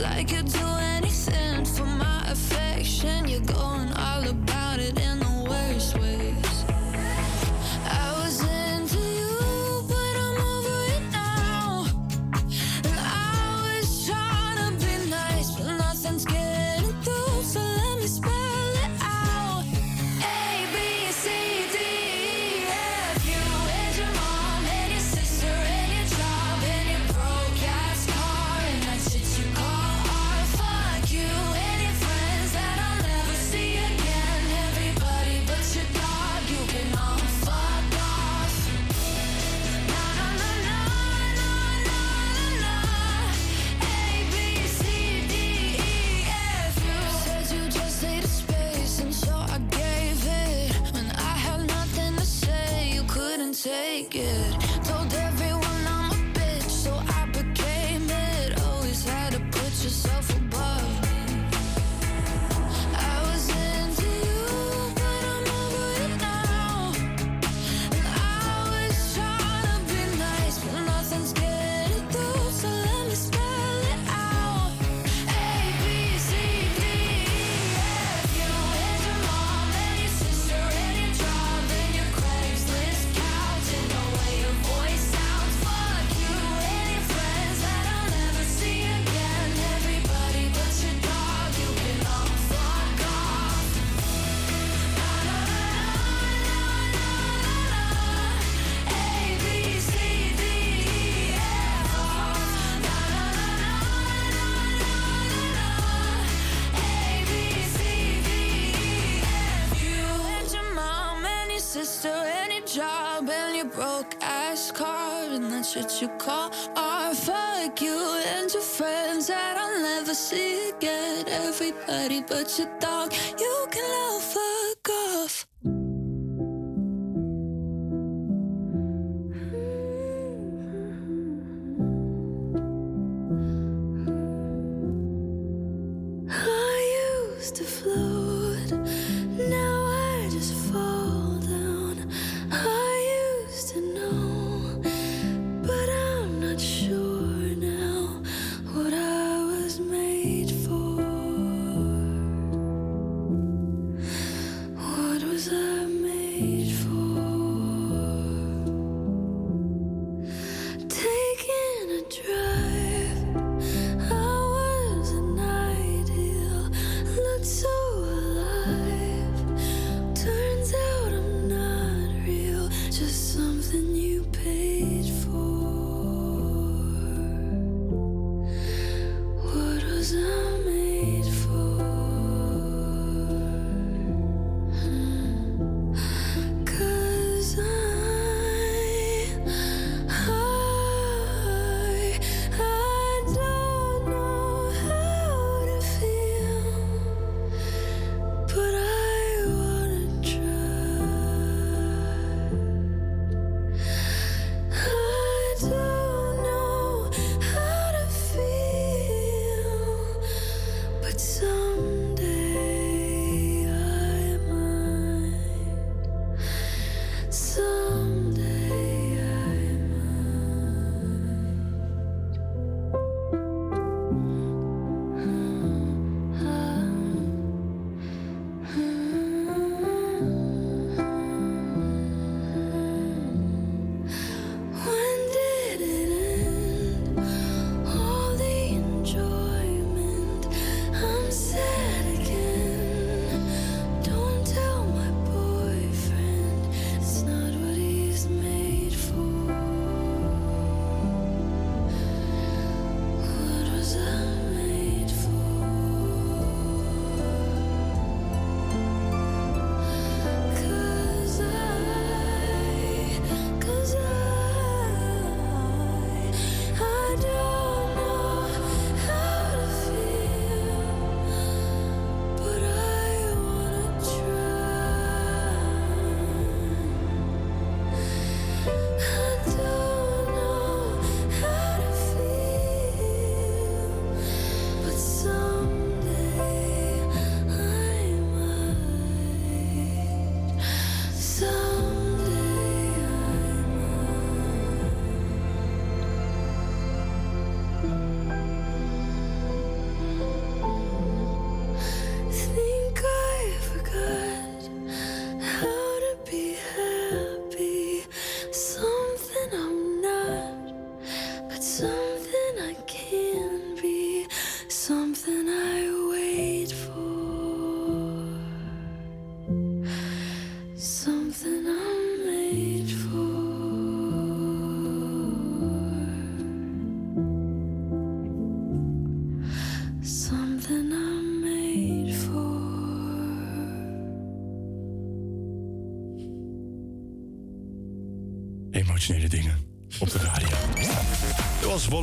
Speaker 9: like you'd Everybody but your dog, you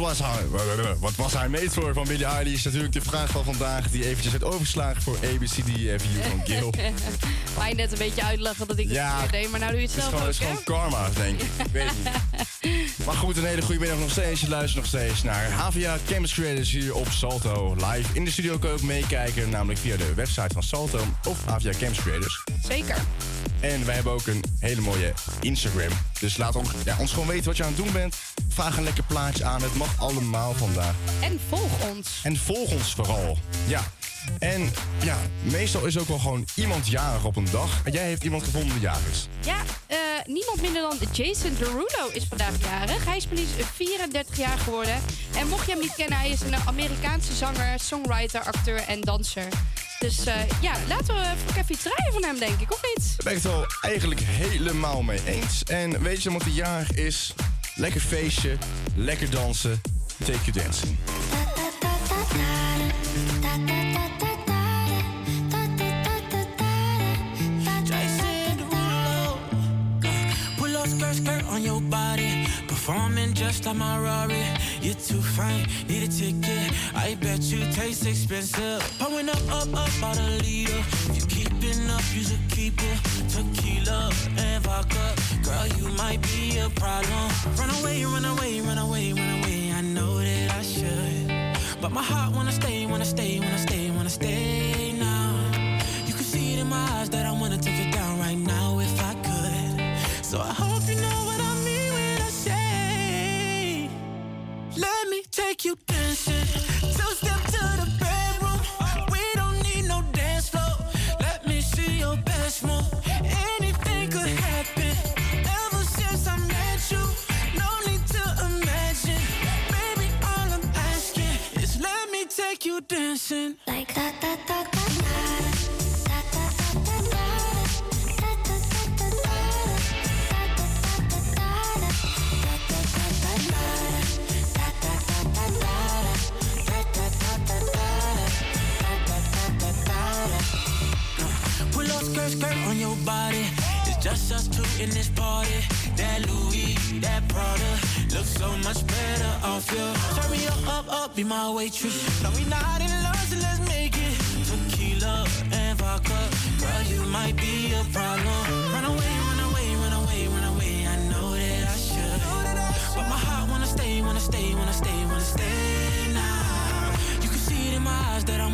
Speaker 9: was,
Speaker 4: wat, was hij, wat was hij made voor van Billie Eilish? Natuurlijk de vraag van vandaag die eventjes werd overgeslagen voor ABCDFU van Gil.
Speaker 5: Wou je net een beetje uitleggen dat ik het
Speaker 4: Ja,
Speaker 5: deed, maar nou doe je het
Speaker 4: Het is
Speaker 5: zelf
Speaker 4: gewoon, het
Speaker 5: ook,
Speaker 4: is gewoon karma, denk ik. Ik weet het niet. Maar goed, een hele goede middag nog steeds. Je luistert nog steeds naar HVA Campus Creators hier op Salto. Live in de studio kun je ook meekijken, namelijk via de website van Salto of HVA Campus Creators.
Speaker 5: Zeker.
Speaker 4: En wij hebben ook een hele mooie Instagram. Dus laat ons, ja, ons gewoon weten wat je aan het doen bent. Vraag een lekker plaatje aan. Het mag allemaal vandaag.
Speaker 5: En volg ons.
Speaker 4: En volg ons vooral. Ja. En ja, meestal is ook wel gewoon iemand jarig op een dag. En jij heeft iemand gevonden die jarig is.
Speaker 5: Ja, eh, niemand minder dan Jason Derulo is vandaag jarig. Hij is maar liefst 34 jaar geworden. En mocht je hem niet kennen, hij is een Amerikaanse zanger, songwriter, acteur en danser. Dus eh, ja, laten we even iets draaien van hem, denk ik, of niet?
Speaker 4: Daar ben ik het wel eigenlijk helemaal mee eens. En weet je wat die jarig is? Lekker feestje, lekker dansen, take you dancing.
Speaker 11: Performing just like my Rari. You're too fine, need a ticket. I bet you taste expensive. Pouring up, up, up, about a liter. If you keeping up, you should keep it. Tequila and vodka. Girl, you might be a problem. Run away, run away, run away, run away. I know that I should. But my heart wanna stay, wanna stay, wanna stay, wanna stay now. You can see it in my eyes that I wanna take it down right now if I could. So I hope you know what I mean when I say, Let me take you dancing. Two step you dancing. Like that, that, that, that, skirt, skirt on your body. Just us two in this party. That Louis, that Prada, looks so much better off you. Turn me up, up, up, be my waitress. Now we not in love, so let's make it. Tequila and vodka, girl, you might be a problem. Run away, run away, run away, run away. I know that I should, but my heart wanna stay, wanna stay, wanna stay, wanna stay now. You can see it in my eyes that I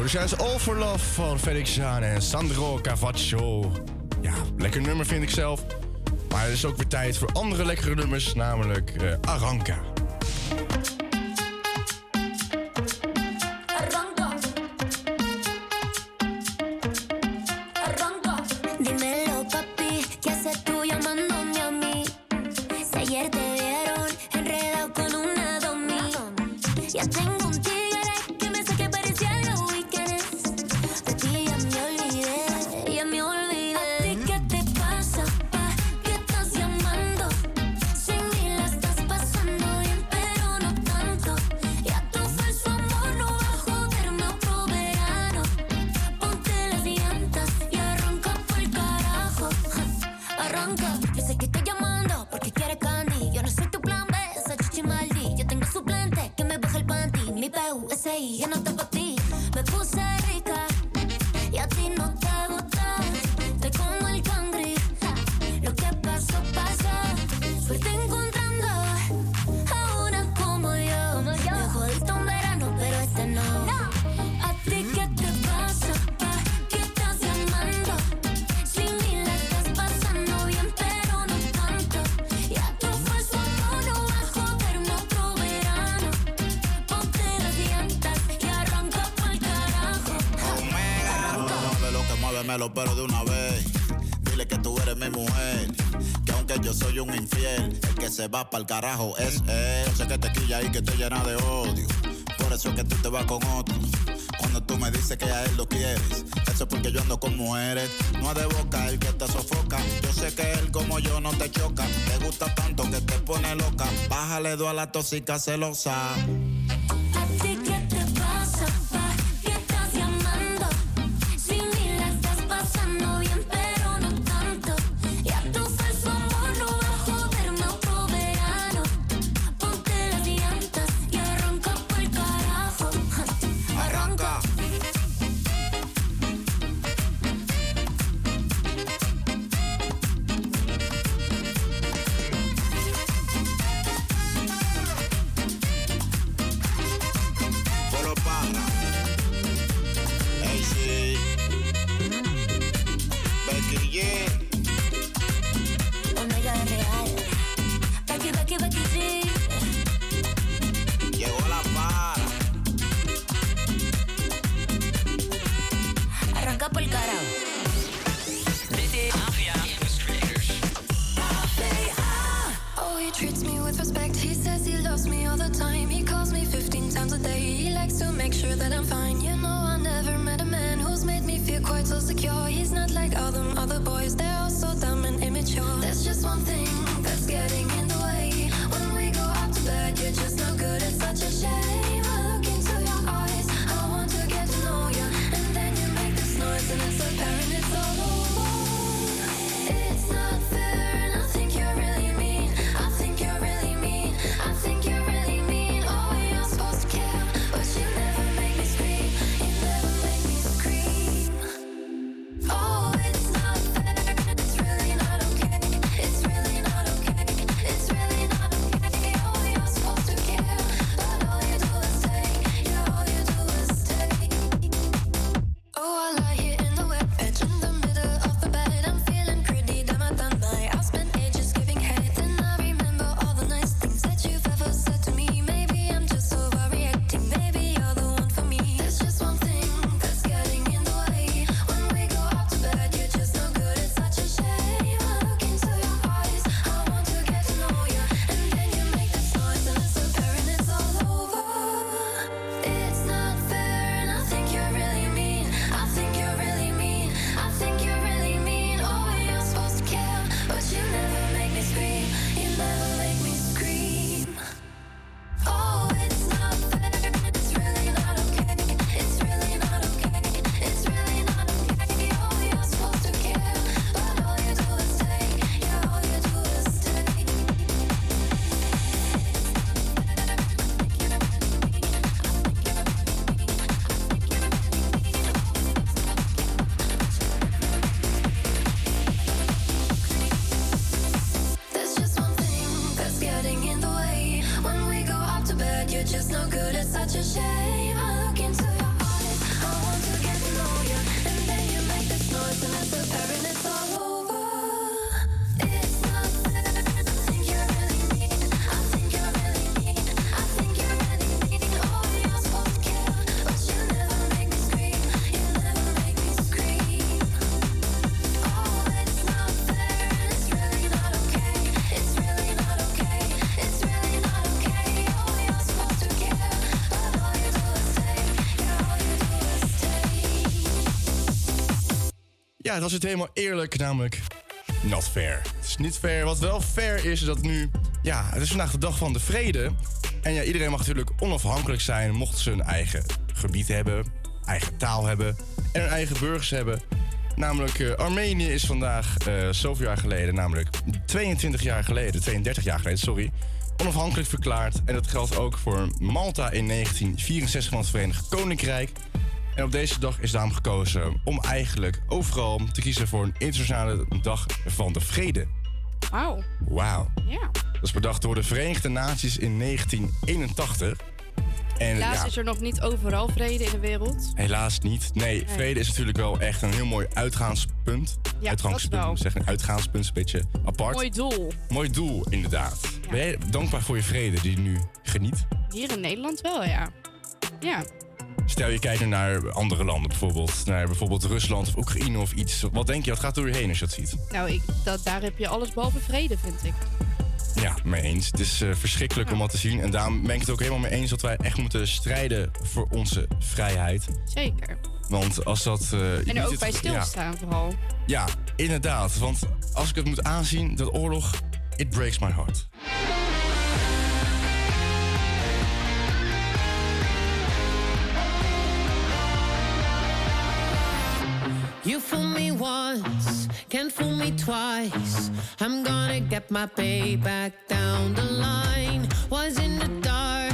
Speaker 18: hoorde juist All for Love van Felix Jaan en Sandro Cavaccio. Ja, lekker nummer vind ik zelf. Maar het is ook weer tijd voor andere lekkere nummers, namelijk uh, Aranka.
Speaker 19: toda la
Speaker 6: tóxica celosa.
Speaker 20: all the
Speaker 4: Ja, dat is het helemaal eerlijk, namelijk not fair. Het is niet fair. Wat wel fair is, is dat nu... Ja, het is vandaag de dag van de vrede. En ja, iedereen mag natuurlijk onafhankelijk zijn... mocht ze een eigen gebied hebben, eigen taal hebben... en hun eigen burgers hebben. Namelijk, eh, Armenië is vandaag eh, zoveel jaar geleden... namelijk 22 jaar geleden, 32 jaar geleden, sorry... onafhankelijk verklaard. En dat geldt ook voor Malta in 1964 van het Verenigd Koninkrijk... En op deze dag is daarom gekozen om eigenlijk overal te kiezen voor een internationale dag van de vrede.
Speaker 5: Wauw.
Speaker 4: Wauw.
Speaker 5: Ja.
Speaker 4: Dat is bedacht door de Verenigde Naties in 1981. En
Speaker 5: Helaas
Speaker 4: ja,
Speaker 5: is er nog niet overal vrede in de wereld.
Speaker 4: helaas niet. Nee,
Speaker 5: Nee.
Speaker 4: vrede is natuurlijk wel echt een heel mooi uitgaanspunt.
Speaker 5: Ja,
Speaker 4: Uitgangspunt, moet zeggen. Uitgaanspunt is een beetje apart.
Speaker 5: Mooi doel.
Speaker 4: Mooi doel, inderdaad. Ben jij dankbaar voor je vrede die je nu geniet?
Speaker 5: Hier in Nederland wel, ja. Ja.
Speaker 4: Stel je kijkt naar andere landen bijvoorbeeld. Naar bijvoorbeeld Rusland of Oekraïne of iets. Wat denk je, wat gaat door je heen als je dat ziet?
Speaker 5: Nou, ik, dat, daar heb je alles behalve vrede, vind ik.
Speaker 4: Ja, mee eens. Het is eh, verschrikkelijk om dat te zien. En daarom ben ik het ook helemaal mee eens dat wij echt moeten strijden voor onze vrijheid.
Speaker 5: Zeker.
Speaker 4: Want als dat. eh,
Speaker 5: En er ook bij
Speaker 4: ja.
Speaker 5: stilstaan vooral.
Speaker 4: Ja, inderdaad. Want als ik het moet aanzien, dat oorlog, it breaks my heart.
Speaker 21: You fool me once, can't fool me twice. I'm gonna get my payback down the line. Was in the dark,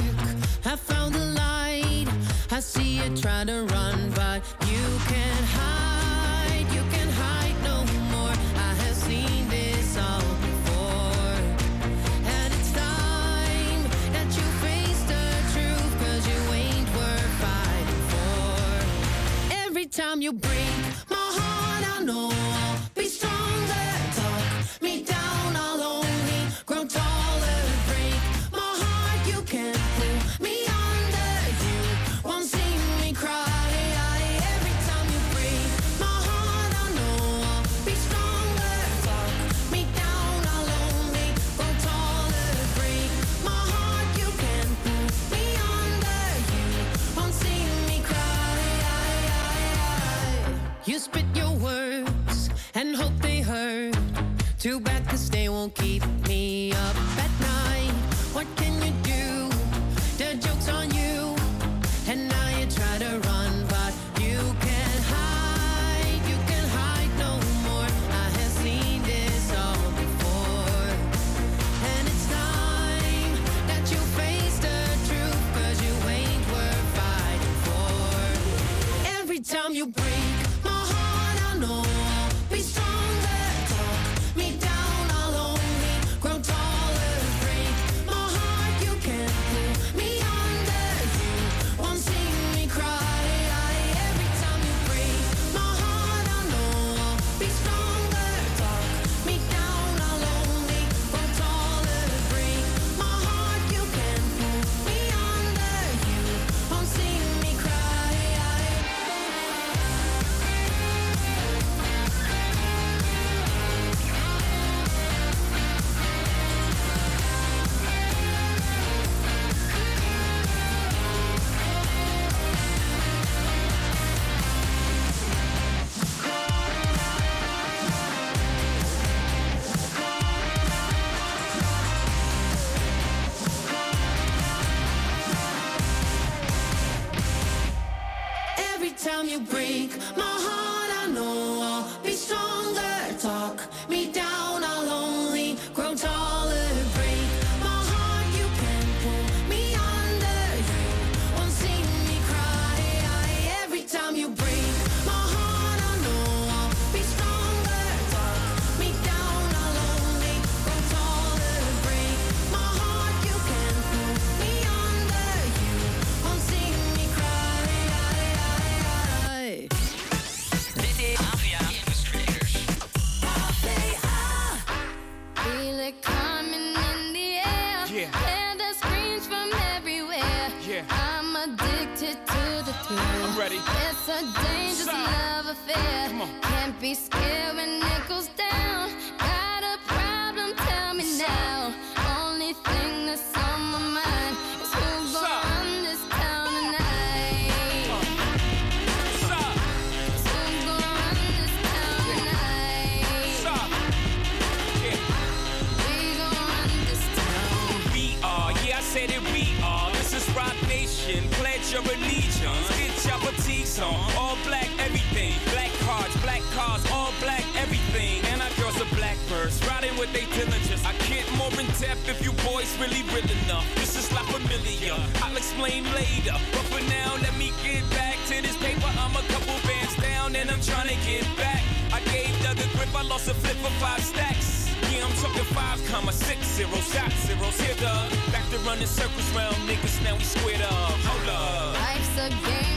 Speaker 21: I found the light. I see you try to run, but you can't hide. You can hide no more. I have seen this all before. And it's time that you face know keep fear. Can't be
Speaker 7: scared when it goes down. Got a problem, tell me now. Only thing that's on my mind is who's gonna run this town tonight.
Speaker 22: We are, yeah, I said it. We are. This is Rock Nation. Pledge your allegiance. Get your petite on. Depth if you boys really real enough. This is like familiar, I'll explain later. But for now, let me get back to this paper. I'm a couple bands down and I'm trying to get back. I gave Doug a grip, I lost a flip for five stacks. Yeah, I'm talking five comma six zero shot zeros here, Doug. Back to running circles round niggas, now we squared up. Hold up.
Speaker 6: Life's a game,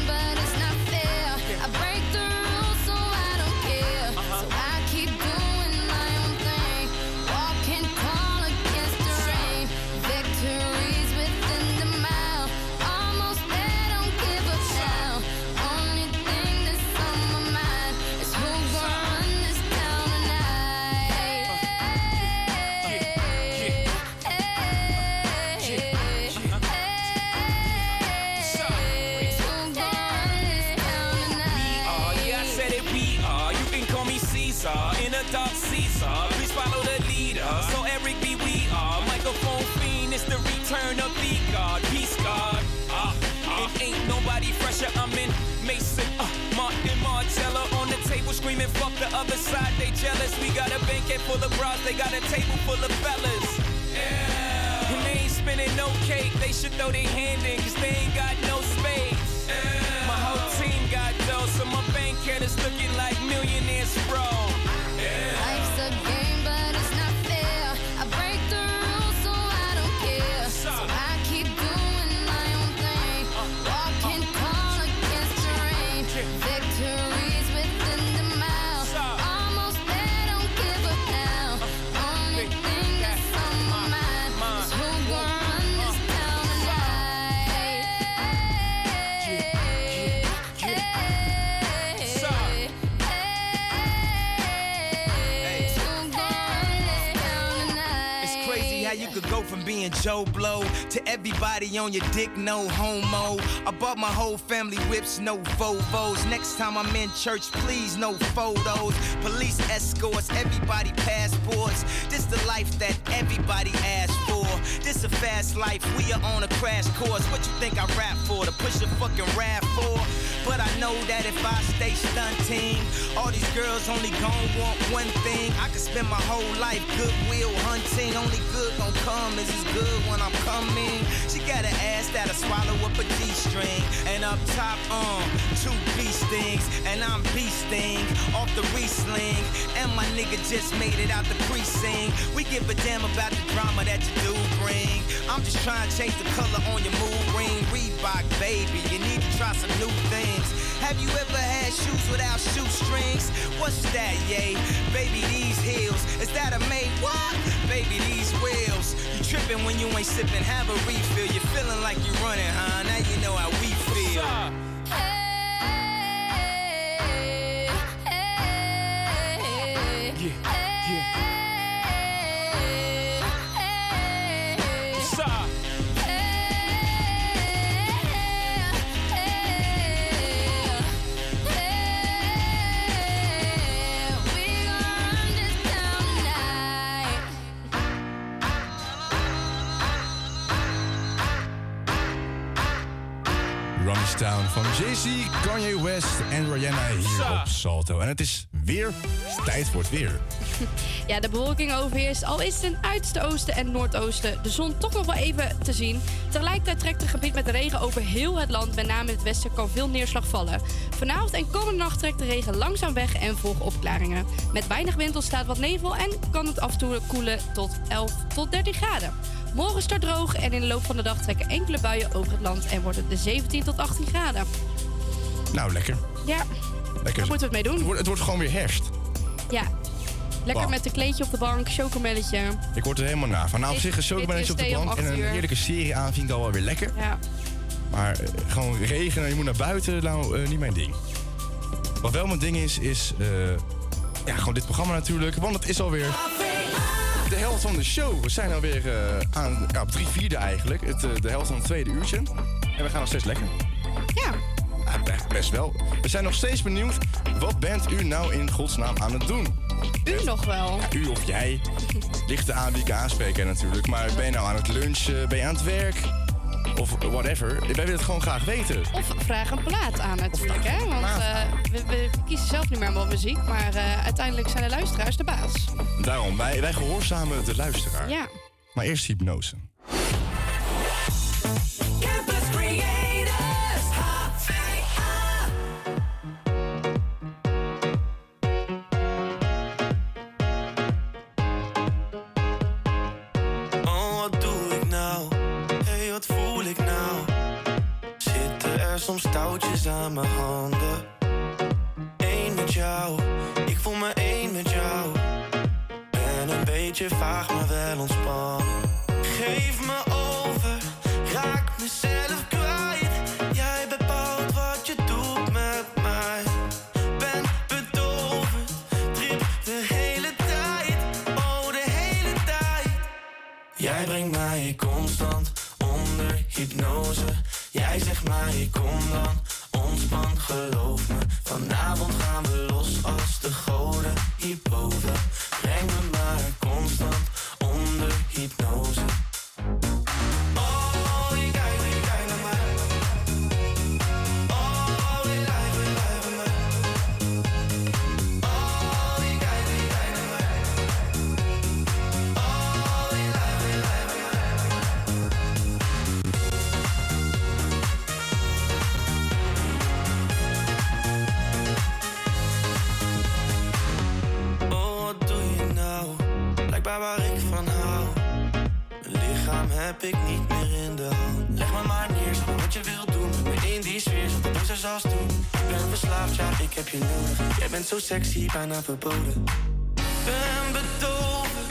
Speaker 6: the
Speaker 22: other side. They jealous. We got a banquet full of bras, they got a table full of fellas. Yeah. And they ain't spinning no cake. They should throw their hand in, cause they ain't got no space. My whole team got dough, so my bank account is looking like millionaires, bro.
Speaker 6: Life's a game,
Speaker 23: being Joe Blow to everybody on your dick, no homo. I bought my whole family whips, no Vovos. Next time I'm in church, please, no photos. Police escorts, everybody passports. This the life that everybody asked for. This a fast life, we are on a crash course. What you think I rap for? To push a fucking rap for? But I know that if I stay stunting, all these girls only gon' want one thing. I could spend my whole life goodwill hunting. Only good gon' come is good when I'm coming. She got an ass that'll swallow up a G-string. And up top, um, two beast things. And I'm beasting off the re-sling. And my nigga just made it out the precinct. We give a damn about the drama that you do bring. I'm just trying to change the color on your mood ring. Reebok, baby, you need to try some new things. Have you ever had shoes without shoestrings? What's that, yay? Baby, these heels. Is that a made what? Baby, these wheels. You tripping when you ain't sipping, have a refill. You're feeling like you running, huh? Now you know how we feel.
Speaker 22: Yeah,
Speaker 4: Town van Jay-Z, Kanye West en Rihanna hier op Salto. En het is weer tijd voor het weer.
Speaker 5: Ja, de bewolking overheerst. Al is het in het uiterste oosten en noordoosten de zon toch nog wel even te zien. Tegelijkertijd trekt het gebied met de regen over heel het land. Met name in het westen kan veel neerslag vallen. Vanavond en komende nacht trekt de regen langzaam weg en volgen opklaringen. Met weinig wind ontstaat wat nevel en kan het af en toe koelen tot 11 tot 13 graden. Morgen start droog en in de loop van de dag trekken enkele buien over het land en wordt het de 17 tot 18 graden.
Speaker 4: Nou, lekker.
Speaker 5: Ja,
Speaker 4: lekker.
Speaker 5: daar moeten we het mee doen.
Speaker 4: Het wordt, het wordt gewoon weer herfst.
Speaker 5: Ja, lekker met een kleedje op de bank, chocomelletje.
Speaker 4: Ik word er helemaal na van. Nou, op zich een chocomelletje op de bank en een heerlijke serie aan vind ik al wel weer lekker.
Speaker 5: Ja.
Speaker 4: Maar eh, gewoon regen en je moet naar buiten, nou, eh, niet mijn ding. Wat wel mijn ding is, is eh, ja, gewoon dit programma natuurlijk. Want het is alweer de helft van de show. We zijn alweer eh aan ja, op drie vierde eigenlijk. Het, eh, de helft van het tweede uurtje. En we gaan nog steeds lekker.
Speaker 5: Ja.
Speaker 4: best, best wel. We zijn nog steeds benieuwd. Wat bent u nou in godsnaam aan het doen?
Speaker 5: U nog wel.
Speaker 4: Ja, u of jij. Ligt aan wie ik aanspreken natuurlijk. Maar ben je nou aan het lunchen? Ben je aan het werk? Of whatever. Wij willen het gewoon graag weten.
Speaker 5: Of vraag een plaat aan natuurlijk, hè? Want eh, we, we kiezen zelf niet meer wat muziek, maar eh, uiteindelijk zijn de luisteraars de baas.
Speaker 4: Daarom, wij, wij gehoorzamen de luisteraar.
Speaker 5: Ja.
Speaker 4: Maar eerst hypnose.
Speaker 24: Soms touwtjes aan mijn handen? Eén met jou, ik voel me één met jou. Ben een beetje vaag, maar wel ontspannen. Geef me over, raak mezelf kwijt. Jij bepaalt wat je doet met mij. Ben bedolven, trip de hele tijd. Oh, de hele tijd. Jij brengt mij constant onder hypnose. Jij zegt mij kom dan, ontspan, geloof me. Vanavond gaan we los als de goden hierboven. Breng me maar constant onder hypnose. Heb ik niet meer in de hand. Leg me maar neer, wat je wilt doen. In die sfeer, zat de als toen. Ik ben verslaafd, ja, ik heb je nodig. Jij bent zo sexy, bijna verboden. Ben bedolven,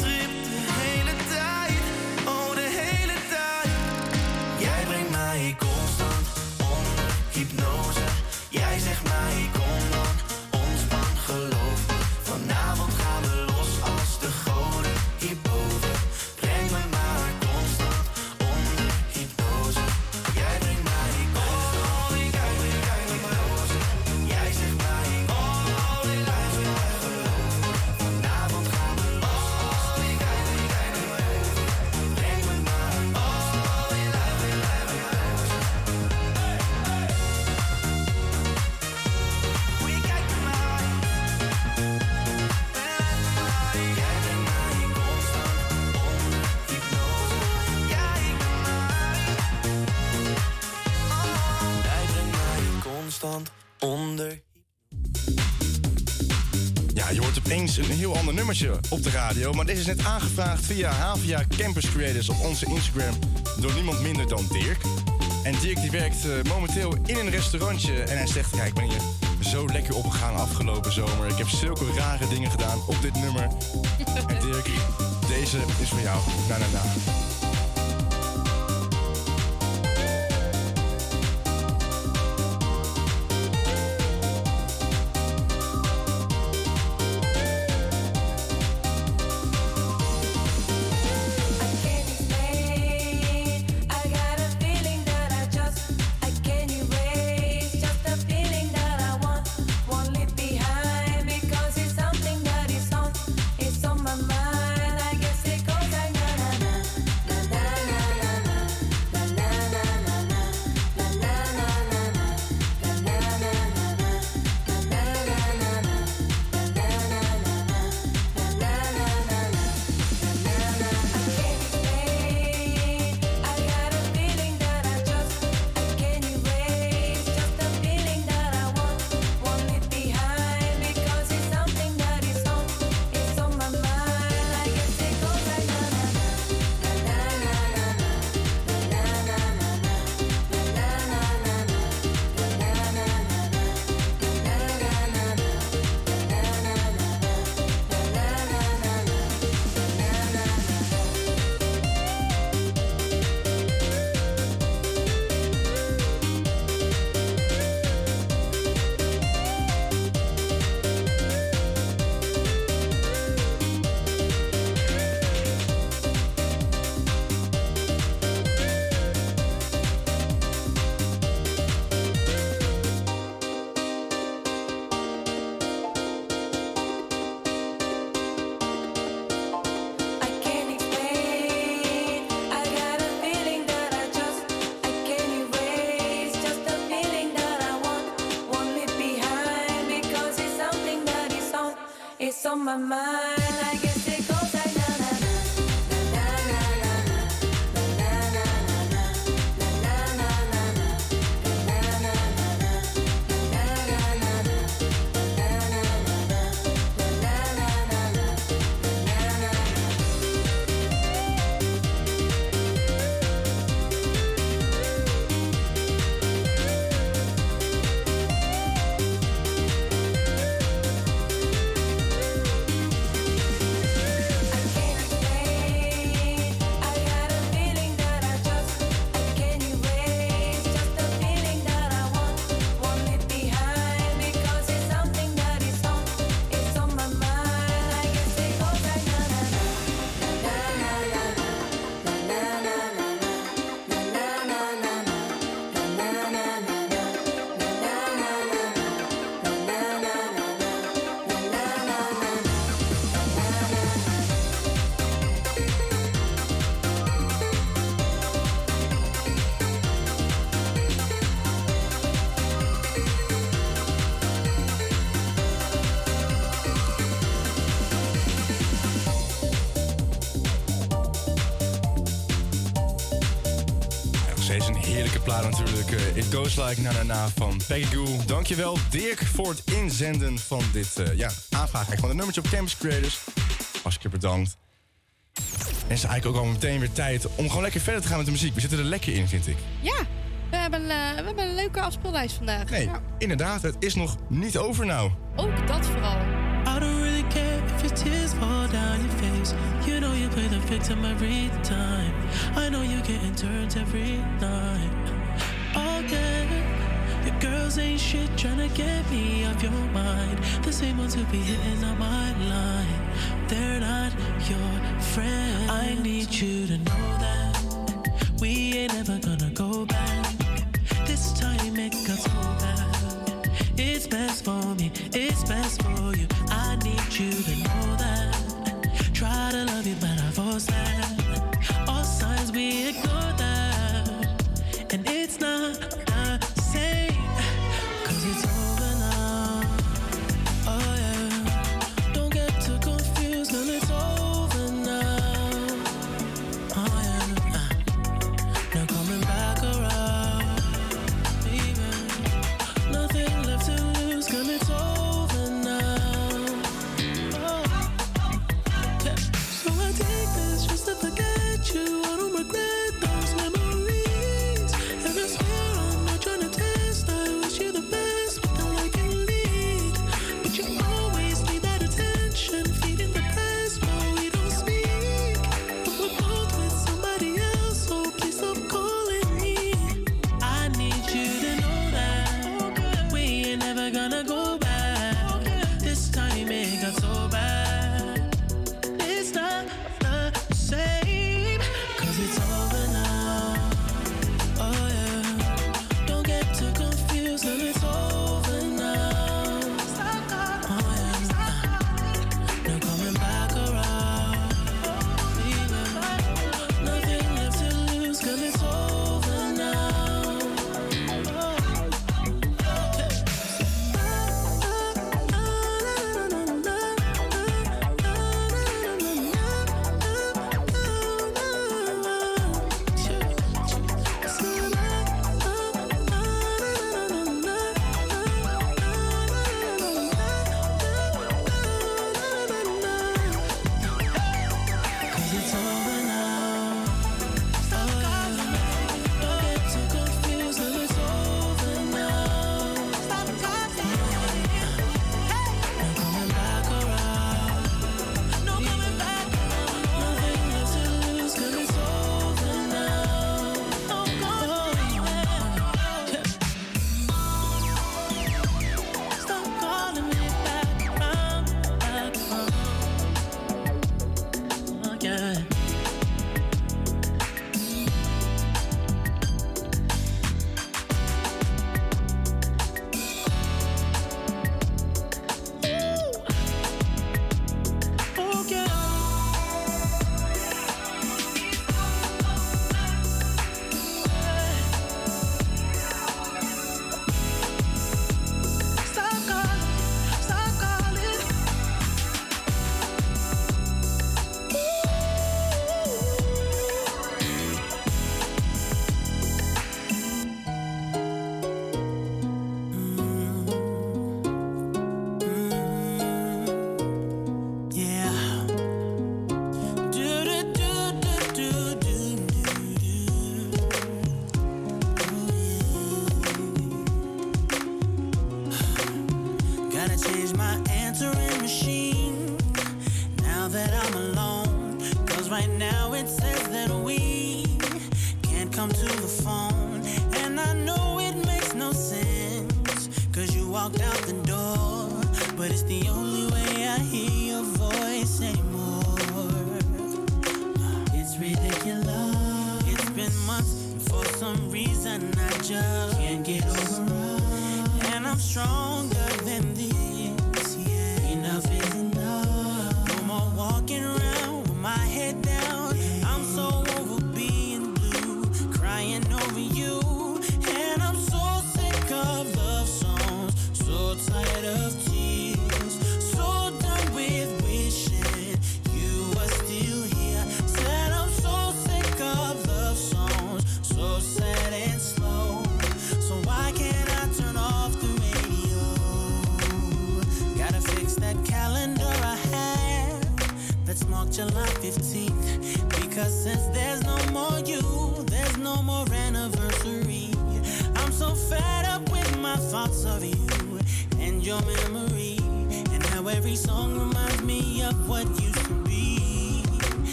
Speaker 24: trip de hele tijd. Oh, de hele tijd. Jij brengt mij constant onder hypnose. Jij zegt mij
Speaker 4: nummertje op de radio. Maar deze is net aangevraagd via Havia Campus Creators op onze Instagram door niemand minder dan Dirk. En Dirk die werkt eh, momenteel in een restaurantje en hij zegt: Ja, ik ben hier zo lekker opgegaan afgelopen zomer. Ik heb zulke rare dingen gedaan op dit nummer. En Dirk, deze is voor jou. Na na na. Heerlijke plaat natuurlijk. eh, It Goes Like Na Na Na van Peggy Goo. Dankjewel Dirk voor het inzenden van dit eh, ja, aanvraag. Van het nummertje op Campus Creators. Hartstikke bedankt. En het is eigenlijk ook al meteen weer tijd om gewoon lekker verder te gaan met de muziek. We zitten er lekker in, vind ik.
Speaker 5: Ja, we hebben, eh, we hebben een leuke afspeellijst vandaag.
Speaker 4: Nee,
Speaker 5: Ja,
Speaker 4: inderdaad, het is nog niet over nou.
Speaker 5: ook dat vooral.
Speaker 25: Every time. I know you're getting turns every night. Again, your girls ain't shit trying to get me off your mind. The same ones who be hitting on my line. They're not your friend. I need you to know that we ain't ever gonna go back. This time it got so bad. It's best for me, it's best for you. I need you to know that. To love you, but I force that. All signs we ignore that. And it's not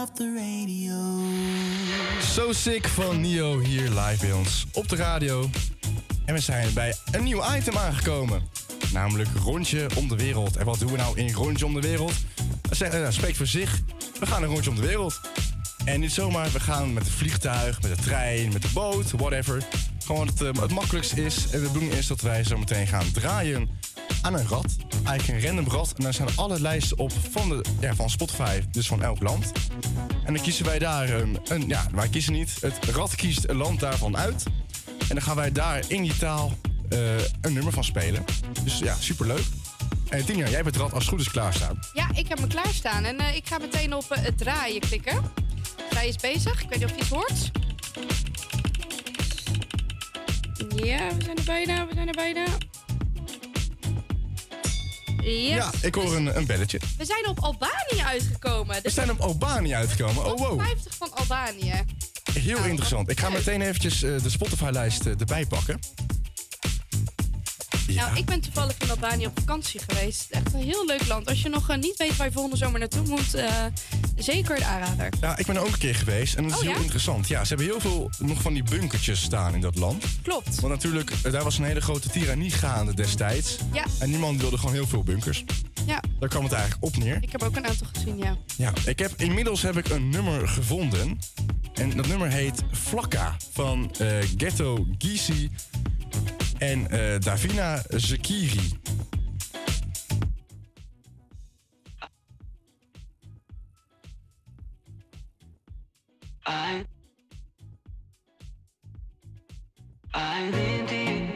Speaker 24: off the radio? So Sick
Speaker 4: van Nio hier live bij ons op de radio. En we zijn bij een nieuw item aangekomen. Namelijk Rondje om de Wereld. En wat doen we nou in Rondje om de Wereld? Dat eh, spreekt voor zich. We gaan een rondje om de wereld. En niet zomaar, we gaan met het vliegtuig, met de trein, met de boot, whatever. Gewoon het, eh, het makkelijkste is. En de bedoeling is dat wij zo meteen gaan draaien aan een rad. Eigenlijk een random rad. En daar staan alle lijsten op van, de, ja, van Spotify, dus van elk land. En dan kiezen wij daar een, een... Ja, wij kiezen niet. Het rad kiest een land daarvan uit. En dan gaan wij daar in die taal eh, een nummer van spelen. Dus ja, superleuk. En Tina, jij het rad als het goed is klaarstaan.
Speaker 5: Ja, ik heb me klaarstaan. En eh, ik ga meteen op eh, het draaien klikken. Draaien is bezig. Ik weet niet of je iets hoort. Ja, we zijn er bijna. We zijn er bijna. Yes.
Speaker 4: Ja, ik hoor een, een belletje.
Speaker 5: We zijn op Albanië uitgekomen.
Speaker 4: We zijn op Albanië uitgekomen. Oh, wow.
Speaker 5: 50 van Albanië.
Speaker 4: Heel interessant. Ik ga meteen eventjes eh, de Spotify-lijst eh, erbij pakken.
Speaker 5: Nou, ik ben toevallig in Albanië op vakantie geweest. Echt een heel leuk land. Als je nog eh, niet weet waar je volgende zomer naartoe moet, eh, zeker een aanrader.
Speaker 4: Ja, ik ben er ook een keer geweest en dat is
Speaker 5: Oh,
Speaker 4: heel
Speaker 5: ja?
Speaker 4: interessant. Ja, ze hebben heel veel nog van die bunkertjes staan in dat land.
Speaker 5: Klopt.
Speaker 4: Want natuurlijk, eh, daar was een hele grote tirannie gaande destijds.
Speaker 5: Ja.
Speaker 4: En niemand wilde gewoon heel veel bunkers.
Speaker 5: Ja,
Speaker 4: Daar kwam het eigenlijk op neer.
Speaker 5: ik heb ook een aantal gezien, ja.
Speaker 4: Ja, ik heb, inmiddels heb ik een nummer gevonden. En dat nummer heet Flakka van Ghetto Gizi en eh, Davina Zekiri.
Speaker 7: I Identity,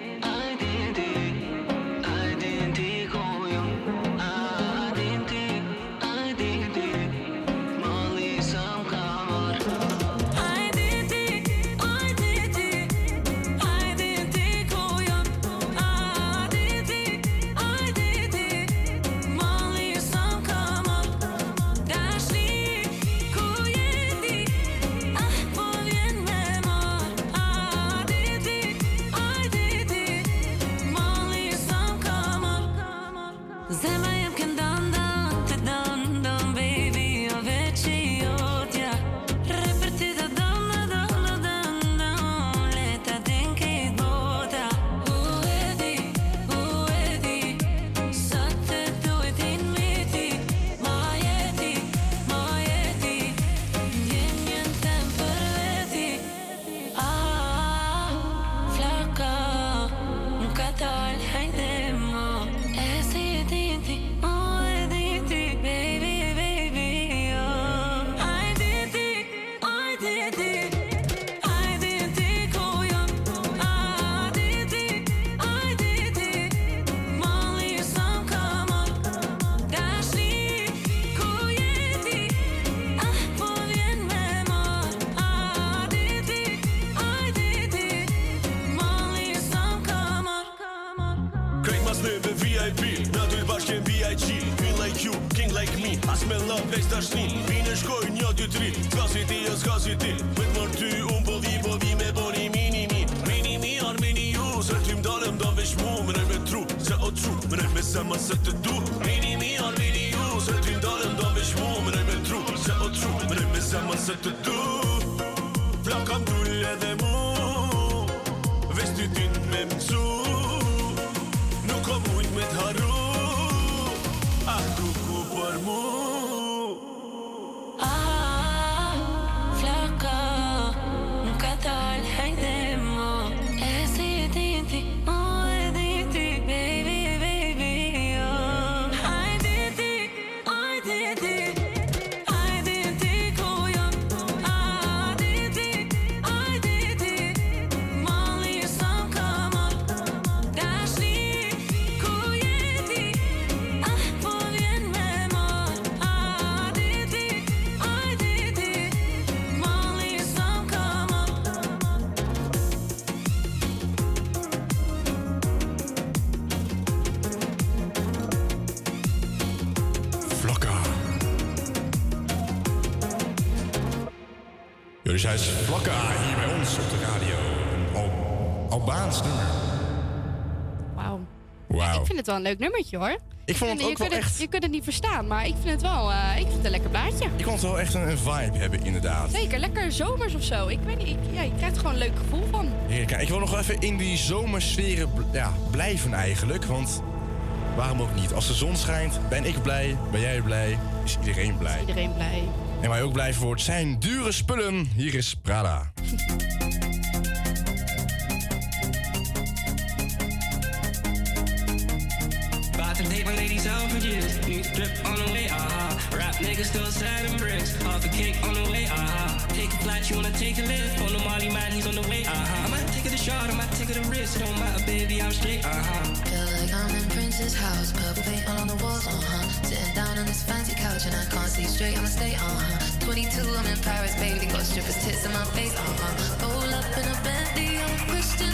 Speaker 8: me zemër
Speaker 5: het wel een leuk nummertje hoor.
Speaker 4: Ik vond het
Speaker 5: je
Speaker 4: ook wel
Speaker 5: kunt
Speaker 4: echt-
Speaker 5: je kunt het niet verstaan, maar ik vind het wel eh, ik vind het een lekker plaatje.
Speaker 4: Ik vond het wel echt een, een vibe hebben, inderdaad.
Speaker 5: Zeker, lekker zomers of zo. Ik weet niet, ik, ja, je krijgt er gewoon een leuk gevoel van.
Speaker 4: Heerlijk. Ik wil nog wel even in die zomersferen ja, blijven eigenlijk. Want waarom ook niet? Als de zon schijnt, ben ik blij, ben jij blij, is iedereen blij.
Speaker 5: Iedereen blij.
Speaker 4: En waar je ook blij voor wordt, zijn dure spullen. Hier is Prada.
Speaker 26: Date my ladies out for years. New drip on the way, ah. Rap niggas still sad and bricks. Half a cake on the way, ah. Take a flight, you wanna take a lift. On the Molly man, he's on the way, ah. I might take it a shot, I might take it a risk. It don't matter, baby, I'm straight, ah.
Speaker 27: Feel like I'm in Prince's house, purple paint all on the walls, uh-huh. Sitting down on this fancy couch and I can't see straight, I'ma stay, uh-huh. 22, I'm in Paris, baby, got strippers tits in my face, uh-huh. Roll up in a Bentley, I'm Christian,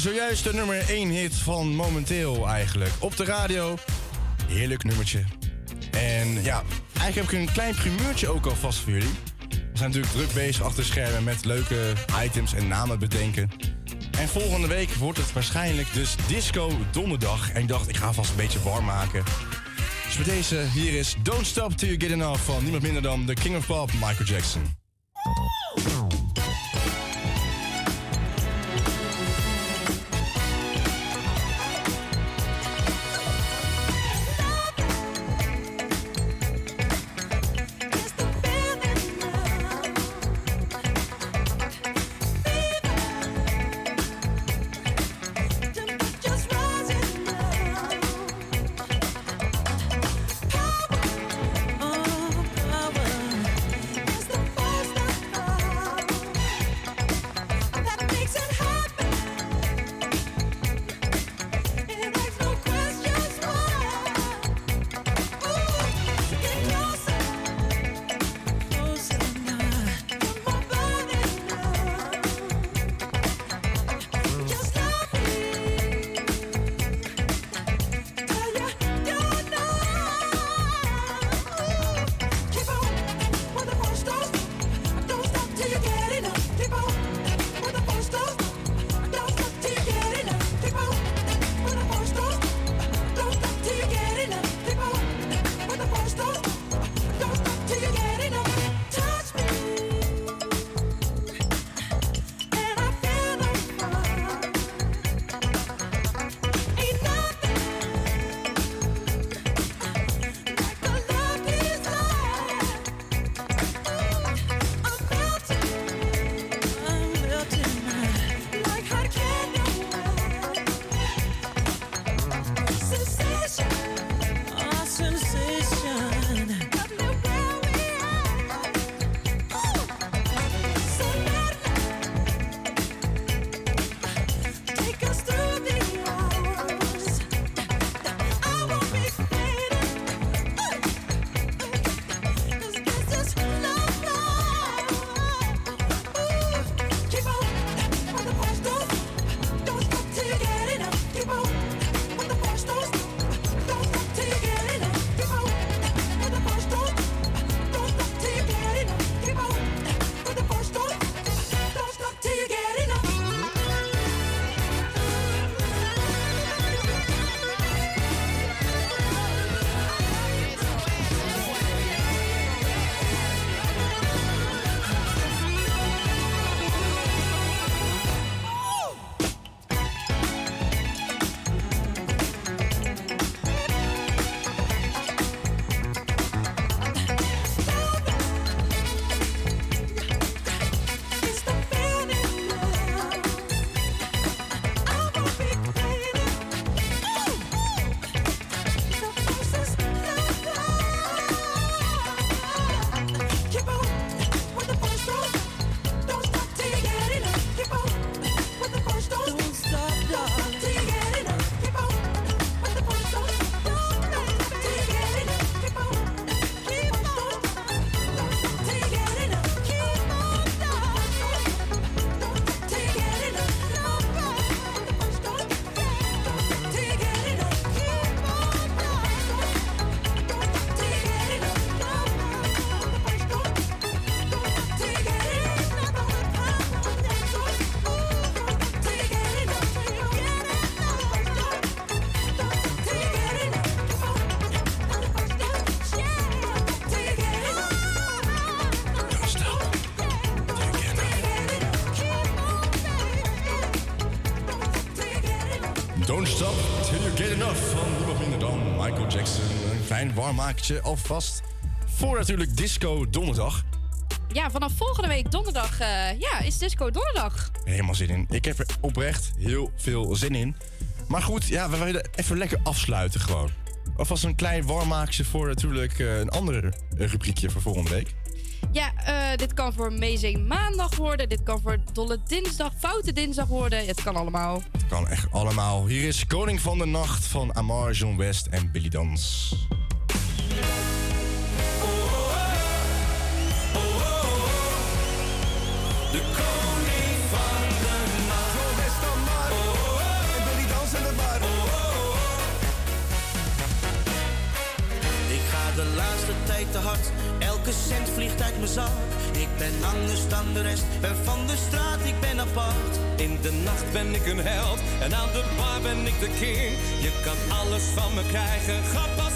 Speaker 4: zojuist de nummer 1 hit van momenteel eigenlijk. Op de radio. Heerlijk nummertje. En ja, eigenlijk heb ik een klein primeurtje ook alvast voor jullie. We zijn natuurlijk druk bezig achter schermen met leuke items en namen bedenken. En volgende week wordt het waarschijnlijk dus Disco Donderdag. En ik dacht, ik ga vast een beetje warm maken. Dus met deze, hier is Don't Stop Till You Get Enough van niemand minder dan de King of Pop, Michael Jackson. Een klein warmmakertje alvast voor natuurlijk Disco Donderdag.
Speaker 5: Ja, vanaf volgende week donderdag eh, ja, is Disco Donderdag.
Speaker 4: Helemaal zin in. Ik heb er oprecht heel veel zin in. Maar goed, ja, we willen even lekker afsluiten gewoon. Alvast een klein warmmaakje voor natuurlijk eh, een ander eh, rubriekje voor volgende week.
Speaker 5: Ja, eh, dit kan voor Amazing Maandag worden. Dit kan voor Dolle Dinsdag, Foute Dinsdag worden. Het kan allemaal.
Speaker 4: Kan echt allemaal. Hier is Koning van de Nacht van Amar, John West en Billy Dans.
Speaker 24: Elke cent vliegt uit mijn zak. Ik ben anders dan de rest, ben van de straat, ik ben apart.
Speaker 22: In de nacht ben ik een held en aan de bar ben ik de king. Je kan alles van me krijgen, grap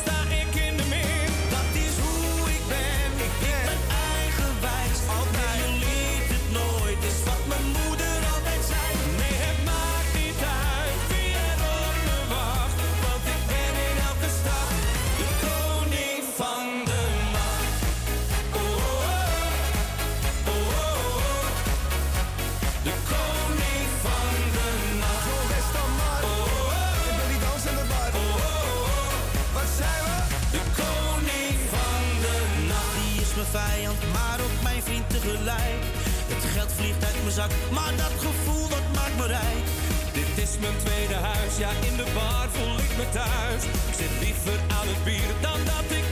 Speaker 24: Het geld vliegt uit mijn zak, maar dat gevoel dat maakt me rijk.
Speaker 22: Dit is mijn tweede huis, ja in de bar voel ik me thuis. Ik zit liever aan het bier dan dat ik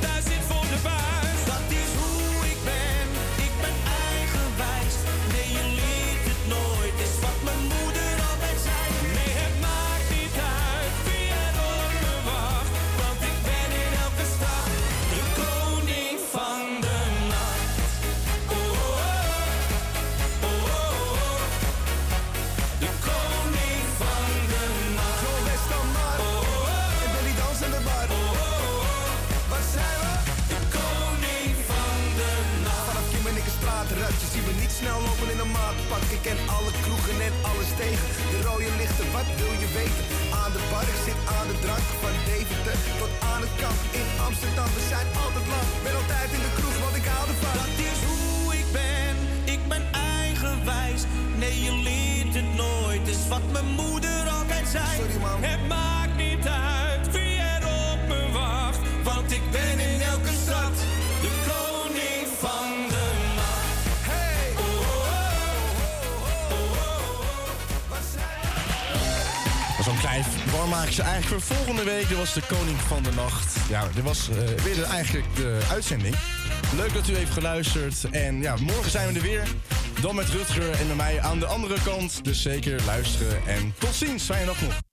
Speaker 28: snel lopen in een maatpak. Ik ken alle kroegen en alles tegen. De rode lichten, wat wil je weten? Aan de bar, ik zit aan de drank. Van Deventer tot aan het kamp. In Amsterdam, we zijn altijd lang. Ben altijd in de kroeg, want ik hou ervan.
Speaker 24: Dat is hoe ik ben, ik ben eigenwijs. Nee, je liet het nooit, is wat mijn moeder altijd zei.
Speaker 28: Sorry, man.
Speaker 22: Het
Speaker 4: klein warmmaakje eigenlijk voor volgende week. Dat was de Koning van de Nacht. Ja, dit was eh, weer de, eigenlijk de uitzending. Leuk dat u heeft geluisterd. En ja, morgen zijn we er weer. Dan met Rutger en met mij aan de andere kant. Dus zeker luisteren en tot ziens. Fijne dag nog.